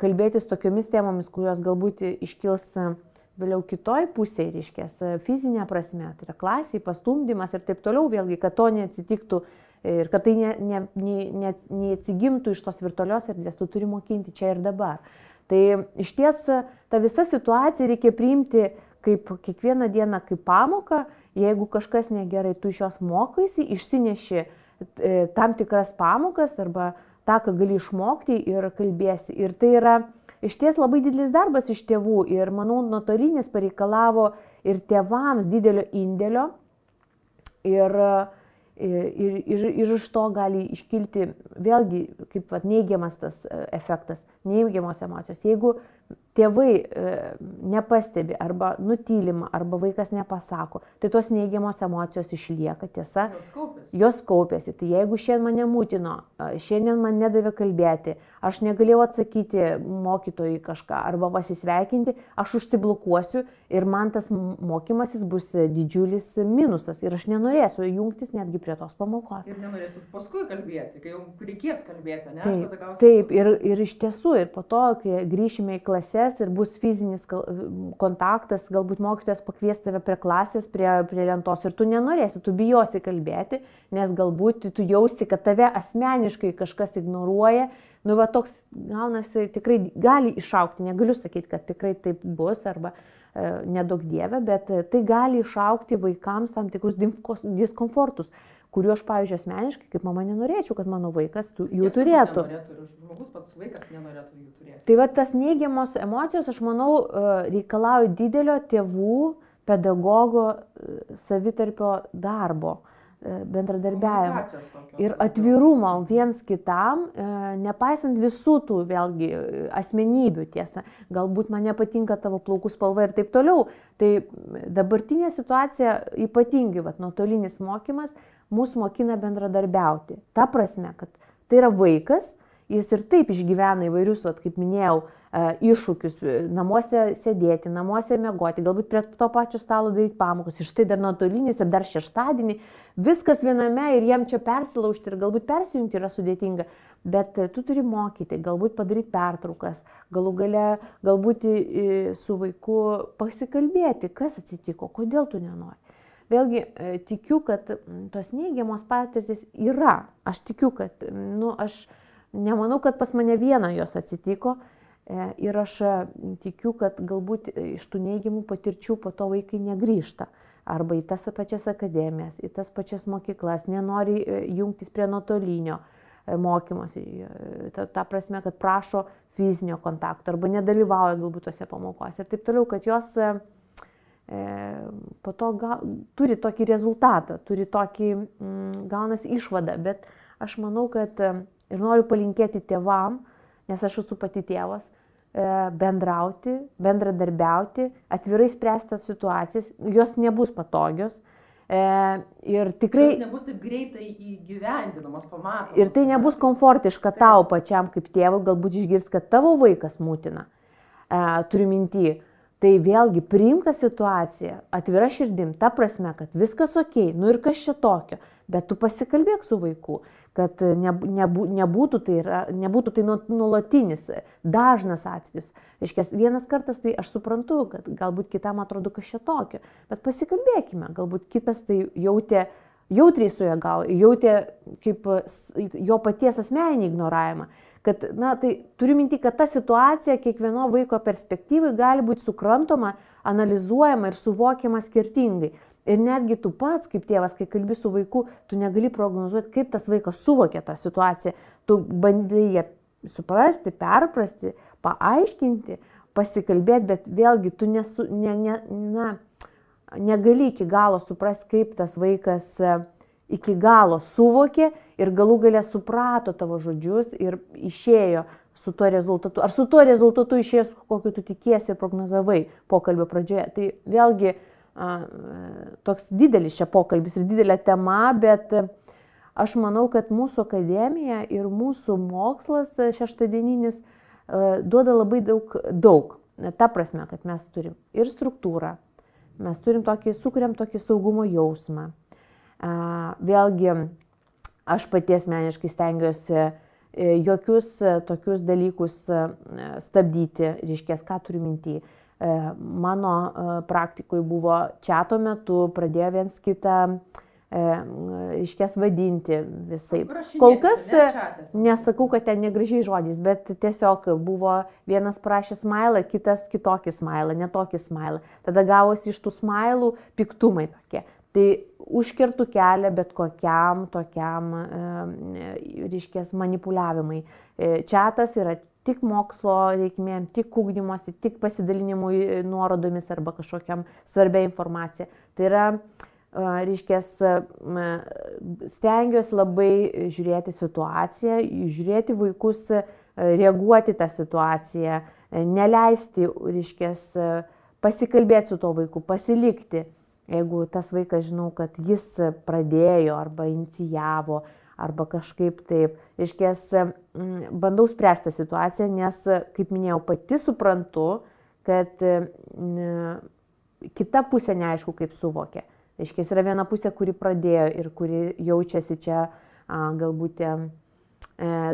kalbėtis tokiomis temomis, kurios galbūt iškils vėliau kitoj pusėje, reiškia, fizinė prasme, tai yra klasiai, pastumdymas ir taip toliau, vėlgi, kad to neatsitiktų ir kad tai ne, ne, ne, ne, neatsigimtų iš tos virtualios erdvės, tu turi mokinti čia ir dabar. Tai iš ties tą visą situaciją reikia priimti kaip kiekvieną dieną kaip pamoką, jeigu kažkas negerai, tu iš jos mokaisi, išsineši e, tam tikras pamokas arba tą, ką gali išmokti ir kalbėsi. Ir tai yra iš ties labai didelis darbas iš tėvų ir manau, nuotolinis pareikalavo ir tėvams didelio indėlio. Ir, ir, ir, ir iš to gali iškilti vėlgi kaip vat, neigiamas tas e, efektas, neigiamos emocijos. Jeigu tėvai e, nepastebi arba nutylima, arba vaikas nepasako, tai tos neigiamos emocijos išlieka, tiesa, Jos kaupėsi. jos kaupėsi. Tai jeigu šiandien mane mūtino, šiandien man nedavė kalbėti, aš negalėjau atsakyti mokytojui kažką arba pasisveikinti, aš užsiblokuosiu ir man tas mokymasis bus didžiulis minusas ir aš nenorėsiu jungtis netgi prie tos pamokos. Ir nenorėsit paskui kalbėti, kai jau reikės kalbėti, ne? Aš Taip, gausiu taip ir, ir iš tiesų, ir po to, kai grįšime į klases ir bus fizinis kontaktas, galbūt mokytojas pakvies tave prie klasės, prie, prie lentos ir tu nenorėsi, tu bijosi kalbėti, nes galbūt tu jausi, kad tave asmeniškai kažkas ignoruoja. Nu, va toks gaunasi, tikrai gali išaukti, negaliu sakyti, kad tikrai taip bus arba e, nedaug dievė, bet e, tai gali išaukti vaikams tam tikrus diskomfortus, kuriuo aš, pavyzdžiui, asmeniškai, kaip mama, nenorėčiau, kad mano vaikas tu, jų turėtų. Nenorėtų, žmogus pats vaikas nenorėtų jų turėti. Tai va tas neigiamos emocijos, aš manau, e, reikalauja didelio tėvų, pedagogo e, savitarpio darbo, e, bendradarbiavimo. Komunikacijos tokios Ir atvirumo viens kitam, e, nepaisant visų tų vėlgi e, asmenybių, tiesa, galbūt man nepatinka tavo plaukų spalva ir taip toliau. Tai dabartinė situacija ypatingai, vat, nuotolinis mokymas, mus mokina bendradarbiauti. Ta prasme, kad tai yra vaikas, jis ir taip išgyvena įvairius, vat, kaip minėjau, e, iššūkius, e, namuose sėdėti, namuose mėgoti, galbūt prie to pačio stalo daryti pamokas, ir štai dar nuotolinis ir dar šeštadienį, viskas viename ir jiem čia persilaužti ir galbūt persijungti yra sudėtinga, bet e, tu turi mokyti, galbūt padaryti pertraukas, galų gale galbūt su vaiku pasikalbėti, kas atsitiko, kodėl tu nenori. Vėlgi tikiu, kad tos neigiamos patirtis yra. Aš tikiu, kad, mm, nu, aš nemanau, kad pas mane viena jos atsitiko. e, Ir aš e, tikiu, kad galbūt e, iš tų neigiamų patirčių po to vaikai negrįžta. Arba į tas pačias akademijas, į tas pačias mokyklas, nenori jungtis prie nuotolinio mokymosi. Ta, ta prasme, kad prašo fizinio kontakto arba nedalyvauja galbūt tose pamokose ir taip toliau, kad jos e, po to ga, turi tokį rezultatą, turi tokį, mm, gaunasi išvadą, bet aš manau, kad e, ir noriu palinkėti tėvam, nes aš esu pati tėvas, e, bendrauti, bendradarbiauti, atvirai spręsti situacijas, jos nebus patogios. E, ir tikrai Jos nebus taip greitai įgyvendinamos, pamatomos. Ir tai nebus komfortiška Taip. tau pačiam kaip tėvui, galbūt išgirsti, kad tavo vaikas mūtina. E, turiu mintį. Tai vėlgi priimta situacija, atvira širdim, ta prasme, kad viskas ok, nu ir kas čia tokio, bet tu pasikalbėk su vaiku, kad neb, nebū, nebūtų tai, yra, nebūtų tai nu- nuolatinis, dažnas atvejis. Reiškia, vienas kartas tai aš suprantu, kad galbūt kitam atrodo čia tokio, bet pasikalbėkime, galbūt kitas tai jautė jautriai sureagavo, jautė kaip s- jo paties asmeninį ignoravimą. Kad, na, tai turiu minti, kad ta situacija kiekvieno vaiko perspektyvai gali būti sukrantoma, analizuojama ir suvokiama skirtingai. Ir netgi tu pats, kaip tėvas, kai kalbi su vaiku, tu negali prognozuoti, kaip tas vaikas suvokia tą situaciją. Tu bandai ją suprasti, perprasti, paaiškinti, pasikalbėti, bet vėlgi tu nesu, ne, ne, na, negali iki galo suprasti, kaip tas vaikas e, iki galo suvokė ir galų galę suprato tavo žodžius ir išėjo su tuo rezultatu. Ar su tuo rezultatu išėjo, su kokiu tu tikiesi ir prognozavai pokalbio pradžioje. Tai vėlgi e, toks didelis čia pokalbis ir didelė tema, bet aš manau, kad mūsų akademija ir mūsų mokslas šeštadieninis duoda labai daug, daug. Ta prasme, kad mes turim ir struktūrą, mes turim tokį, sukuriam tokį saugumo jausmą. Vėlgi, aš pati asmeniškai stengiuosi e, jokius tokius dalykus e, stabdyti, reiškia, ką turiu mintį. Mano praktikoje buvo čiato metu, pradėjo viens kitą iškės vadinti visai. Kol kas nesakau, kad ten negražiai žodžiais, bet tiesiog buvo vienas prašė smailą, kitas kitokį smailą, netokį smailą. Tada gavosi iš tų smailų piktumai tokie. Tai užkirtų kelią bet kokiam tokiam, e, reiškės, manipuliavimai. E, Čiatas yra tik mokslo reikmėm, tik ūkdymosi, tik pasidalinimui nuorodomis arba kažkokiam svarbia informacija. Tai yra reiškės, stengiuosi labai žiūrėti situaciją, žiūrėti vaikus, reaguoti tą situaciją, neleisti, reiškės, pasikalbėti su to vaiku, pasilikti. Jeigu tas vaikas žinau, kad jis pradėjo arba inicijavo, arba kažkaip taip, reiškės, bandau spręsti situaciją, nes, kaip minėjau, pati suprantu, kad kita pusė neaišku, kaip suvokia. Reiškia, yra viena pusė, kuri pradėjo ir kuri jaučiasi čia galbūt e,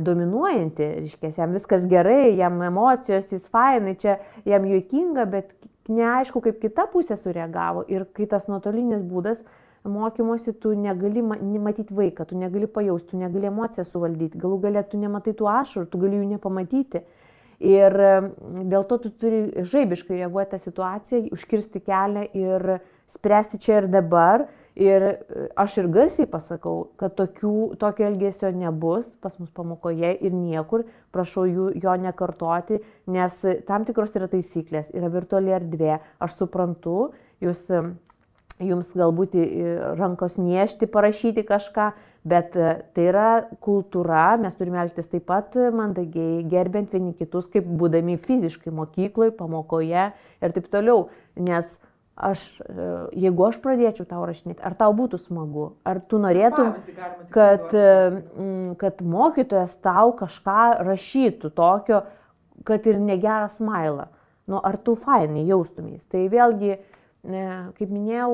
dominuojanti, reiškia, jam viskas gerai, jam emocijos, jis fainai, čia jam juokinga, bet neaišku, kaip kita pusė sureagavo. Ir kai tas nuotolinis būdas mokymosi, tu negali matyti vaiką, tu negali pajausti, tu negali emociją suvaldyti, galų galę tu nematai tų ašarų, tu gali jų nepamatyti. Ir dėl to tu turi žaibiškai reaguoti tą situaciją, užkirsti kelią ir spręsti čia ir dabar. Ir e, aš ir garsiai pasakau, kad tokių, tokio elgesio nebus pas mus pamokoje ir niekur, prašau jų, jo nekartoti, nes tam tikros yra taisyklės, yra virtuali erdvė, aš suprantu, jūs, jums galbūt rankos niešti, parašyti kažką, Bet e, tai yra kultūra, mes turime elgtis taip pat mandagiai, gerbent vieni kitus, kaip būdami fiziškai mokykloje, pamokoje ir taip toliau. Nes aš, e, jeigu aš pradėčiau tau rašinėti, ar tau būtų smagu, ar tu norėtum, kad, e, kad mokytojas tau kažką rašytų tokio, kad ir negerą smailą. Nu, ar tu fainai jaustumės. Tai vėlgi, kaip minėjau,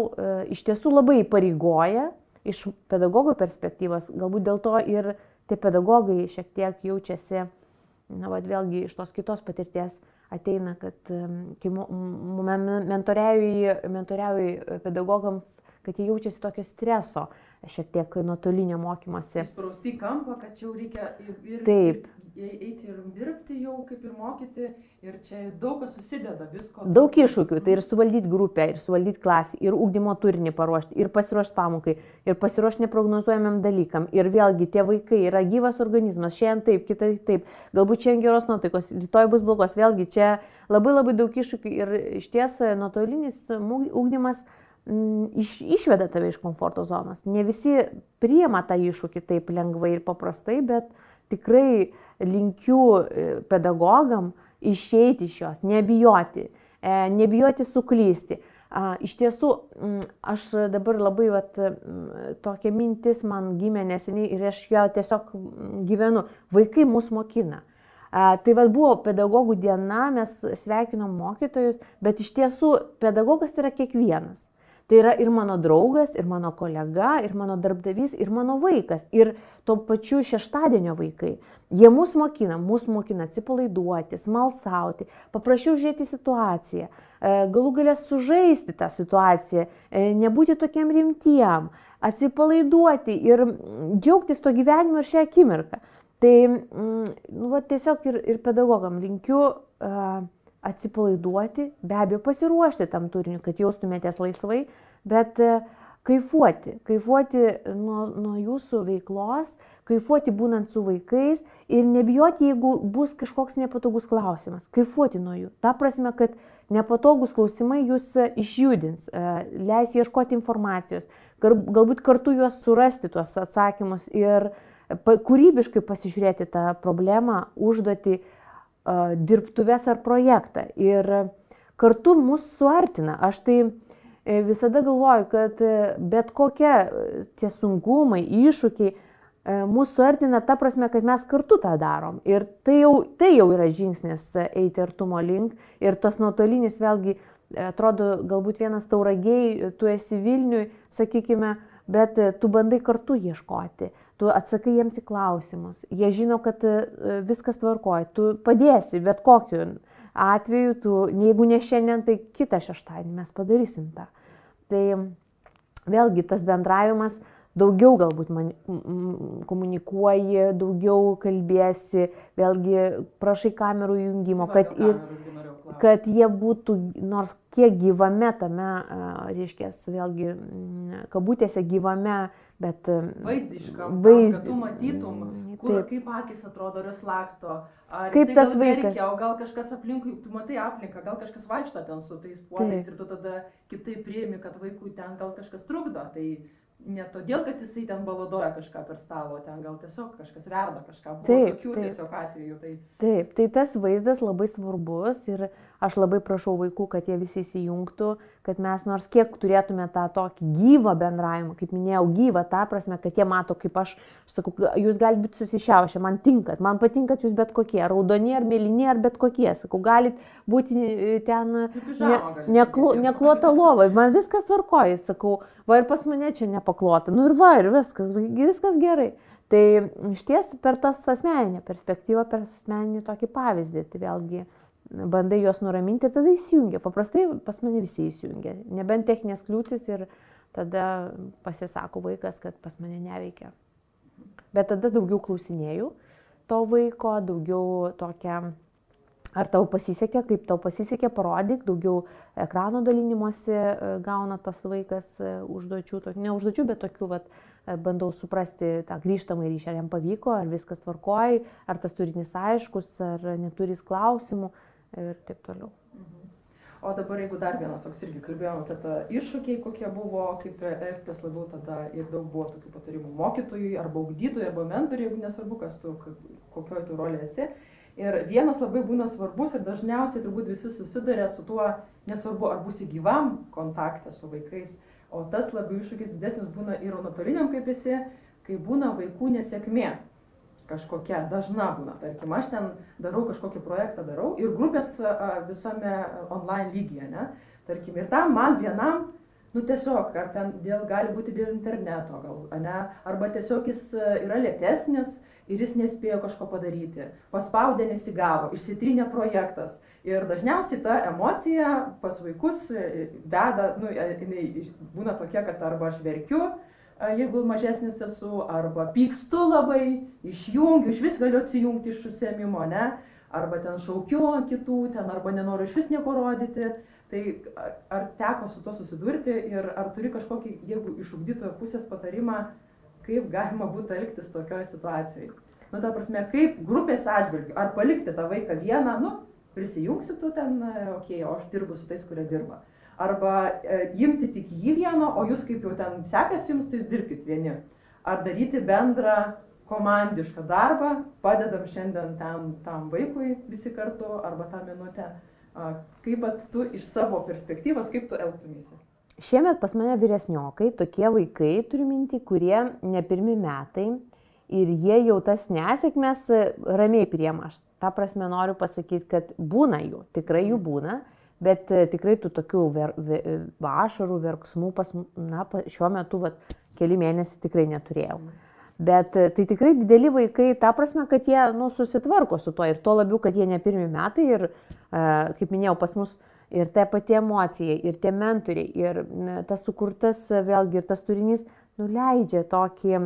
iš tiesų labai pareigoja iš pedagogų perspektyvos, galbūt dėl to ir tie pedagogai šiek tiek jaučiasi, na, vad vėlgi iš tos kitos patirties ateina, kad kai mentoriauju pedagogams, kad jie jaučiasi tokio streso, šiek tiek nuotolinio mokymosi. Įsprausti kampą, kad čia jau reikia ir, ir, Taip. ir eiti ir dirbti jau, kaip ir mokyti, ir čia daug kas susideda, visko. Daug iššūkių, tai ir suvaldyti grupę, ir suvaldyti klasį, ir ūkdymo turinį paruošti, ir pasiruošti pamokai, ir pasiruošti neprognozuojamam dalykam. Ir vėlgi tie vaikai yra gyvas organizmas, šiandien taip, kitai taip, galbūt šiandien geros nuotaikos, rytoj bus blogos, vėlgi čia labai labai daug iššūkių ir iš ties nuotolinis ūkdymas Mm, iš, išveda tave iš komforto zonos. Ne visi priema tą iššūkį taip lengvai ir paprastai, bet tikrai linkiu e, pedagogam išeiti iš jos, nebijoti, e, nebijoti suklysti. Iš tiesų, mm, aš dabar labai, vat, mm, tokia mintis man gimė neseniai ir aš ją tiesiog gyvenu. Vaikai mus mokina. Tai vad buvo pedagogų diena, mes sveikinom mokytojus, bet iš tiesų pedagogas yra kiekvienas. Tai yra ir mano draugas, ir mano kolega, ir mano darbdavys, ir mano vaikas, ir to pačiu šeštadienio vaikai. Jie mus mokina, mus mokina atsipalaiduoti, smalsauti, paprašiau žiūrėti situaciją, e, galų galę sužaisti tą situaciją, e, nebūti tokiem rimtiem, atsipalaiduoti ir džiaugtis to gyvenimo ir šią akimirką. Tai nu, va, tiesiog ir, ir pedagogam linkiu uh, atsipalaiduoti, be abejo pasiruošti tam turiniu, kad jaustumėtės laisvai, bet e, kaifuoti, kaifuoti nuo, nuo jūsų veiklos, kaifuoti būnant su vaikais ir nebijoti, jeigu bus kažkoks nepatogus klausimas, kaifuoti nuo jų. Ta prasme, kad nepatogus klausimai jūs e, išjudins, e, leis ieškoti informacijos, galbūt kartu juos surasti tuos atsakymus ir kūrybiškai pasižiūrėti tą problemą, užduoti, dirbtuves ar projektą. Ir kartu mus suartina. Aš tai e, visada galvoju, kad e, bet kokie e, tie sunkumai, iššūkiai mūsų suartina ta prasme, kad mes kartu tą darom. Ir tai jau, tai jau yra žingsnis eiti artumo link. Ir tas nuotolinis vėlgi atrodo galbūt vienas tauragiai, tu esi Vilniui, sakykime, bet tu bandai kartu ieškoti, tu atsakai jiems į klausimus, jie žino, kad e, viskas tvarkoja, tu padėsi, bet kokiu atveju, tu, jeigu ne šiandien, tai kitą šeštadienį mes padarysim tą. Tai vėlgi tas bendravimas, daugiau galbūt man, komunikuoji, daugiau kalbėsi, vėlgi prašai kamerų jungimo, kad ir kad jie būtų nors kiek gyvame tame, reiškia, vėlgi, kabutėse gyvame, bet... Vaizdiškam, vaizd... kad tu matytum, kur, taip. kaip akis atrodo, ar jis laksto, ar kaip tas vaikas. Verkia, o gal kažkas aplinkui, tu matai aplinką, gal kažkas vaikšto ten su tais puodais ir tu tada kitaip priemi, kad vaikui ten gal kažkas trukdo. Tai ne todėl, kad jisai ten baladoja kažką per stalo, ten gal tiesiog kažkas verda kažką. Buvo taip, tokių taip. tiesiog atvejų. Tai... Taip, tai tas vaizdas labai svarbus ir aš labai prašau vaikų, kad jie visi įsijungtų, kad mes nors kiek turėtume tą tokį gyvą bendravimą, kaip minėjau, gyvą, tą prasme, kad jie mato, kaip aš, sakau, jūs galite būti susišiaušę, man tinkat, man patinkat jūs bet kokie, raudoni ar mėlyni ar bet kokie, sakau, galite būti e, ten ne, ne lova, man viskas tvarkoja, sakau, va ir pas mane čia nepaklota, nu ir va ir viskas, viskas gerai. Tai iš ties per tas asmeninę perspektyvą, per asmeninį tokį pavyzdį, tai vėlgi bandai juos nuraminti ir tada įsijungia. Paprastai pas mane visi įsijungia, nebent techninės kliūtis ir tada pasisako vaikas, kad pas mane neveikia. Bet tada daugiau klausinėjau to vaiko, daugiau tokią Ar tau pasisekė, kaip tau pasisekė, parodyk, daugiau ekrano dalinimuose e, gauna tas vaikas e, užduočių, ne užduočių, bet tokių, vat, e, bandau suprasti tą grįžtamą ryšį, ar jam pavyko, ar viskas tvarkoja, ar tas turinys aiškus, ar neturys klausimų ir taip toliau. Mhm. O dabar, jeigu dar vienas toks irgi kalbėjome apie tą iššūkiai, kokie buvo, kaip elgtis labiau tada ir daug buvo tokių patarimų mokytojui, arba augdytojui, arba mentoriui, jeigu nesvarbu, kas tu, kokioj tu rolė esi. Ir vienas labai būna svarbus ir dažniausiai turbūt visi susiduria su tuo, nesvarbu, ar būsi gyvam kontakte su vaikais, o tas labai iššūkis didesnis būna ir nuotoliniam kaip esi, kai būna vaikų nesėkmė kažkokia dažna būna, tarkim, aš ten darau kažkokį projektą, darau ir grupės visame online lygyje, ne, tarkim, ir tam man vienam nu tiesiog, ar ten dėl, gali būti dėl interneto, gal, ne, arba tiesiog jis yra lėtesnis ir jis nespėjo kažko padaryti, paspaudė nesigavo, išsitrynė projektas. Ir dažniausiai ta emocija pas vaikus e, veda, nu, e, jinai būna tokia, kad arba aš verkiu, jeigu mažesnis esu, arba pykstu labai, išjungiu, iš vis galiu atsijungti iš užsiemimo, ne, arba ten šaukiu kitų, ten arba nenoriu iš vis nieko rodyti. Tai ar teko su to susidurti ir ar turi kažkokį, jeigu iš ugdytojo pusės patarimą, kaip galima būtų elgtis tokioje situacijoje? Nu, ta prasme, kaip grupės atžvilgių, ar palikti tą vaiką vieną, nu, prisijungsi tu ten, okei, okay, o aš dirbu su tais, kurie dirba. Arba e, imti tik jį vieną, o jūs kaip jau ten sekasi jums, tai dirbkite vieni. Ar daryti bendrą komandišką darbą, padedam šiandien ten tam vaikui visi kartu arba tą minutę Kaip at, tu iš savo perspektyvos, kaip tu elgtumėsi? Šiemet pas mane vyresniokai, tokie vaikai, turiu minti, kurie ne pirmi metai ir jie jau tas nesėkmės ramiai priema. Aš tą prasme noriu pasakyti, kad būna jų, tikrai jų būna, bet e, tikrai tų tokių ver, ver, vašarų, verksmų pas, na, šiuo metu, va, keli mėnesiai tikrai neturėjau. Mm. Bet e, tai tikrai dideli vaikai, ta prasme, kad jie nu, susitvarko su tuo ir tuo labiau, kad jie ne pirmi metai ir, e, kaip minėjau, pas mus ir ta pati emocija, ir tie mentoriai, ir tas sukurtas vėlgi ir tas turinys nuleidžia tokį,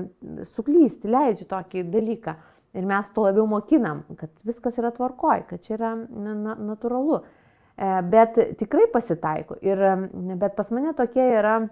suklysti, leidžia tokį dalyką. Ir mes to labiau mokinam, kad viskas yra tvarkoj, kad čia yra na, na, natūralu. E, bet tikrai pasitaiko. Ir, bet pas mane tokie yra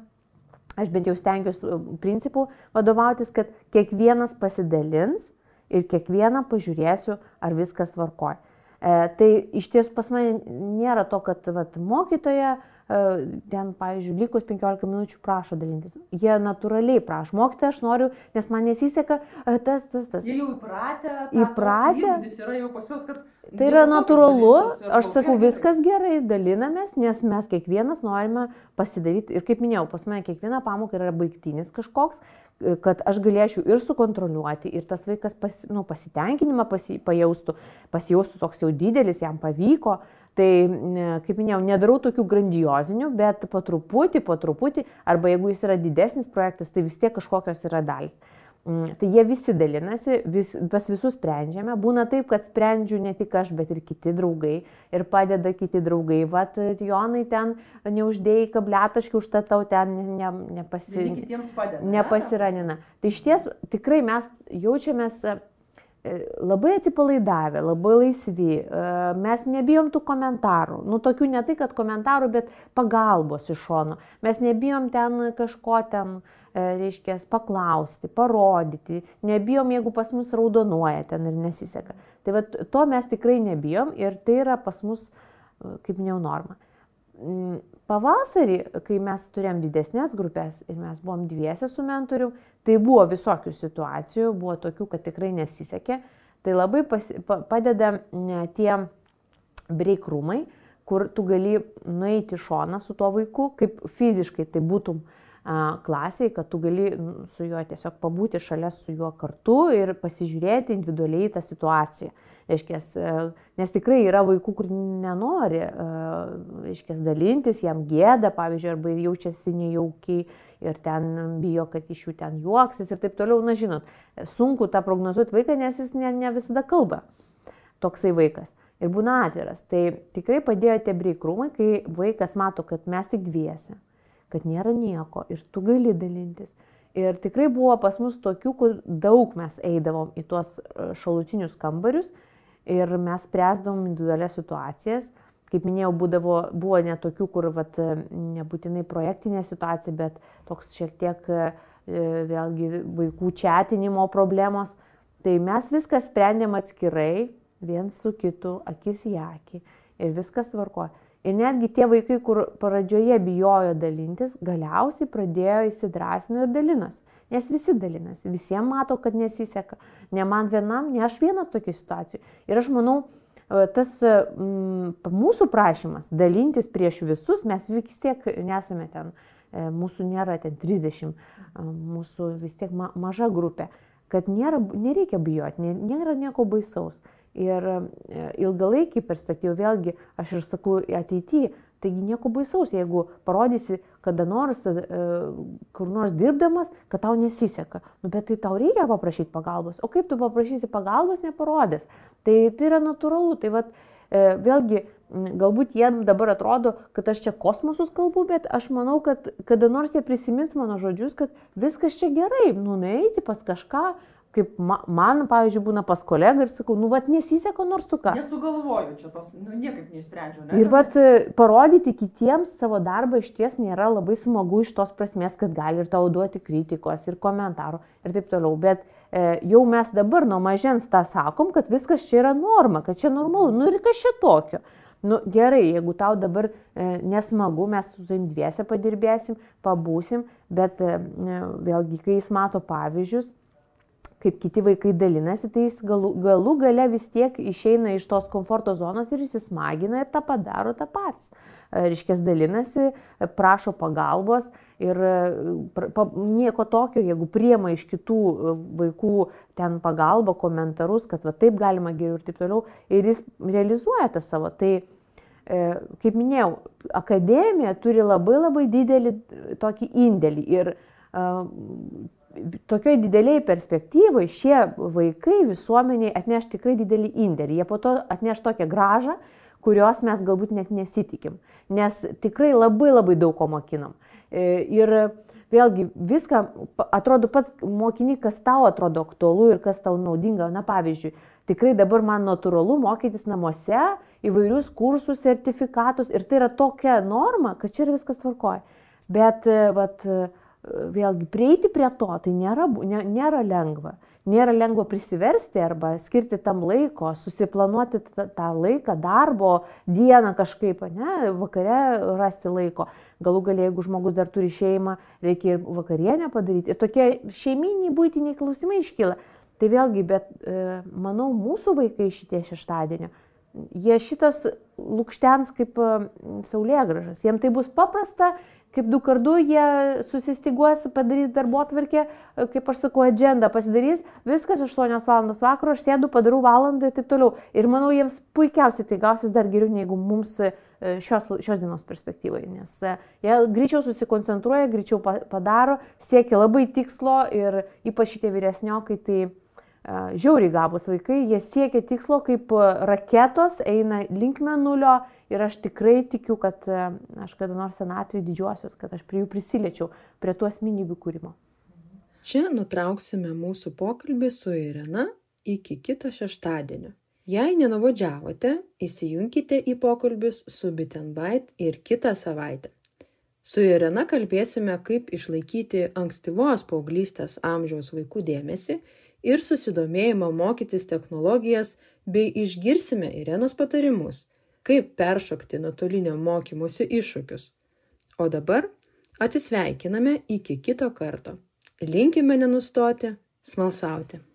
aš bent jau stengiuosi uh, principų vadovautis, kad kiekvienas pasidalins ir kiekvieną pažiūrėsiu, ar viskas tvarkoja. E, tai iš ties pas mane nėra to, kad vat, mokytoja ten, pavyzdžiui, likus 15 minučių prašo dalintis. Jie natūraliai prašo. Mokytoja, aš noriu, nes man nesiseka tas, tas, tas. Jie jau įpratę. Įpratę. Yra jau pas juos, kad... Tai yra natūralu, aš sakau, viskas gerai, dalinamės, nes mes kiekvienas norime pasidaryti. Ir kaip minėjau, pas mane kiekviena pamoka yra baigtinis kažkoks, kad aš galėčiau ir sukontroliuoti, ir tas vaikas pas, nu, pasitenkinimą pasi, pajaustų, pasijaustų toks jau didelis, jam pavyko. Tai, kaip minėjau, nedarau tokių grandiozinių, bet po truputį, po truputį, arba jeigu jis yra didesnis projektas, tai vis tiek kažkokios yra dalis. Mm, tai jie visi dalinasi, vis, pas visus sprendžiame. Būna taip, kad sprendžiu ne tik aš, bet ir kiti draugai. Ir padeda kiti draugai. Vat, Jonai ten neuždėjai kabletaškių, už tą tau ten ne, nepasi... nepasiranina. Tai iš ties tikrai mes jaučiamės e, labai atsipalaidavę, labai laisvi, e, mes nebijom tų komentarų, nu tokių ne tai, kad komentarų, bet pagalbos iš šono, mes nebijom ten kažko ten uh, reiškia, paklausti, parodyti, nebijom, jeigu pas mus raudonuoja ten ir nesiseka. Tai va, to mes tikrai nebijom ir tai yra pas mus, e, kaip minėjau, norma. Mm, pavasarį, kai mes turėjom didesnės grupės ir mes buvom dviese su mentoriu, tai buvo visokių situacijų, buvo tokių, kad tikrai nesisekė. Tai labai pas, pa, padeda ne, tie breikrumai, kur tu gali nueiti šoną su tuo vaiku, kaip fiziškai tai būtum uh, klasiai, kad tu gali su juo tiesiog pabūti šalia su juo kartu ir pasižiūrėti individualiai tą situaciją. Reiškės, e, nes tikrai yra vaikų, kur nenori e, reiškės, dalintis, jam gėda, pavyzdžiui, arba jaučiasi nejaukiai ir ten bijo, kad iš jų ten juoksis ir taip toliau. Na, žinot, sunku tą prognozuoti vaiką, nes jis ne, ne visada kalba toksai vaikas ir būna atviras. Tai tikrai padėjo tie breikrumai, kai vaikas mato, kad mes tik dviesi kad nėra nieko ir tu gali dalintis. Ir tikrai buvo pas mus tokių, kur daug mes eidavom į tuos e, šalutinius kambarius ir mes spręsdavom individualias situacijas. Kaip minėjau, būdavo, buvo ne tokių, kur vat, nebūtinai projektinė situacija, bet toks šiek tiek e, vėlgi vaikų čatinimo problemos. Tai mes viską sprendėm atskirai, viens su kitu, akis į akį ir viskas tvarkoja. Ir netgi tie vaikai, kur pradžioje bijojo dalintis, galiausiai pradėjo įsidrasino ir dalinos. Nes visi dalinasi, visiems mato, kad nesiseka. Ne man vienam, ne aš vienas tokia situacija. Ir aš manau, e, tas mm, mūsų prašymas dalintis prieš visus, mes vis tiek nesame ten, e, mūsų nėra ten 30, mūsų vis tiek ma maža grupė, kad nėra, nereikia bijoti, nėra nieko baisaus. Ir e, ilgalaikį perspektyvą, vėlgi, aš ir sakau, ateityje, taigi nieko baisaus, jeigu parodysi kada nors, e, kur nors dirbdamas, kad tau nesiseka. Nu, bet tai tau reikia paprašyti pagalbos. O kaip tu paprašysi pagalbos, neparodės. Tai, tai yra natūralu. Tai vat, e, vėlgi, galbūt jiem dabar atrodo, kad aš čia kosmosus kalbu, bet aš manau, kad kada nors jie prisimins mano žodžius, kad viskas čia gerai, nu, nueiti pas kažką, kaip ma, man, pavyzdžiui, būna pas kolegą ir sakau, nu, vat nesiseka nors tu ką. Nesugalvoju čia tos, nu, niekaip neišsprendžiau. Ne? Ir vat parodyti kitiems savo darbą iš ties nėra labai smagu iš tos prasmės, kad gali ir tau duoti kritikos ir komentarų ir taip toliau. Bet e, jau mes dabar nuo mažens tą sakom, kad viskas čia yra norma, kad čia normalu. Nu ir kas čia tokio. Nu, gerai, jeigu tau dabar e, nesmagu, mes su tavim dviese padirbėsim, pabūsim, bet e, vėlgi, kai jis mato pavyzdžius, kaip kiti vaikai dalinasi, tai jis galų, galų gale vis tiek išeina iš tos komforto zonos ir įsismagina ir tą padaro tą pats. E, Reiškės dalinasi, prašo pagalbos ir e, pa, nieko tokio, jeigu priema iš kitų e, vaikų ten pagalbą, komentarus, kad va taip galima geriau ir taip toliau, ir jis realizuoja tą savo. Tai, kaip minėjau, akademija turi labai labai didelį tokį indėlį ir tokioj dideliai perspektyvoje šie vaikai visuomeniai atneš tikrai didelį indėlį. Jie po to atneš tokią gražą, kurios mes galbūt net nesitikim. Nes tikrai labai labai daug ko mokinam. E, ir vėlgi viską, atrodo pats mokiniai, kas tau atrodo aktualu ir kas tau naudinga. Na pavyzdžiui, tikrai dabar man natūralu mokytis namuose įvairius kursus, sertifikatus ir tai yra tokia norma, kad čia yra viskas tvarkoja. Bet vat, vėlgi prieiti prie to, tai nėra, nė, nėra lengva. Nėra lengva prisiversti arba skirti tam laiko, susiplanuoti tą, tą laiką, darbo dieną kažkaip, ne, vakare rasti laiko. Galų galia, jeigu žmogus dar turi šeimą, reikia ir vakarienę padaryti. Ir tokie šeiminiai būtiniai klausimai iškyla. Tai vėlgi, bet e, manau, mūsų vaikai šitie šeštadienio, jie šitas lūkštens kaip saulėgražas. Jiems tai bus paprasta, kaip du kartu jie susistiguos, padarys darbo atvarkę, kaip aš sakau, agenda pasidarys, viskas 8 val. vakaro, aš sėdu, padarau valandą ir taip toliau. Ir manau, jiems puikiausiai tai gausis dar geriau negu mums e, šios, šios dienos perspektyvai, nes e, jie greičiau susikoncentruoja, greičiau padaro, siekia labai tikslo ir ypač šitie vyresniokai tai žiauriai gabus vaikai, jie siekia tikslo kaip raketos, eina link menulio ir aš tikrai tikiu, kad aš kada nors senatvėje didžiuosius, kad aš prie jų prisiliečiau, prie tų asmenybių kūrimo. Čia nutrauksime mūsų pokalbį su Irena iki kito šeštadienio. Jei nenuvodžiavote, įsijunkite į pokalbius su Bitenbait ir kitą savaitę. Su Irena kalbėsime, kaip išlaikyti ankstyvos paauglystės amžiaus vaikų dėmesį ir susidomėjimą mokytis technologijas bei išgirsime Irenos patarimus, kaip peršokti nuotolinio mokymosi iššūkius. O dabar atsisveikiname iki kito karto. Linkime nenustoti, smalsauti.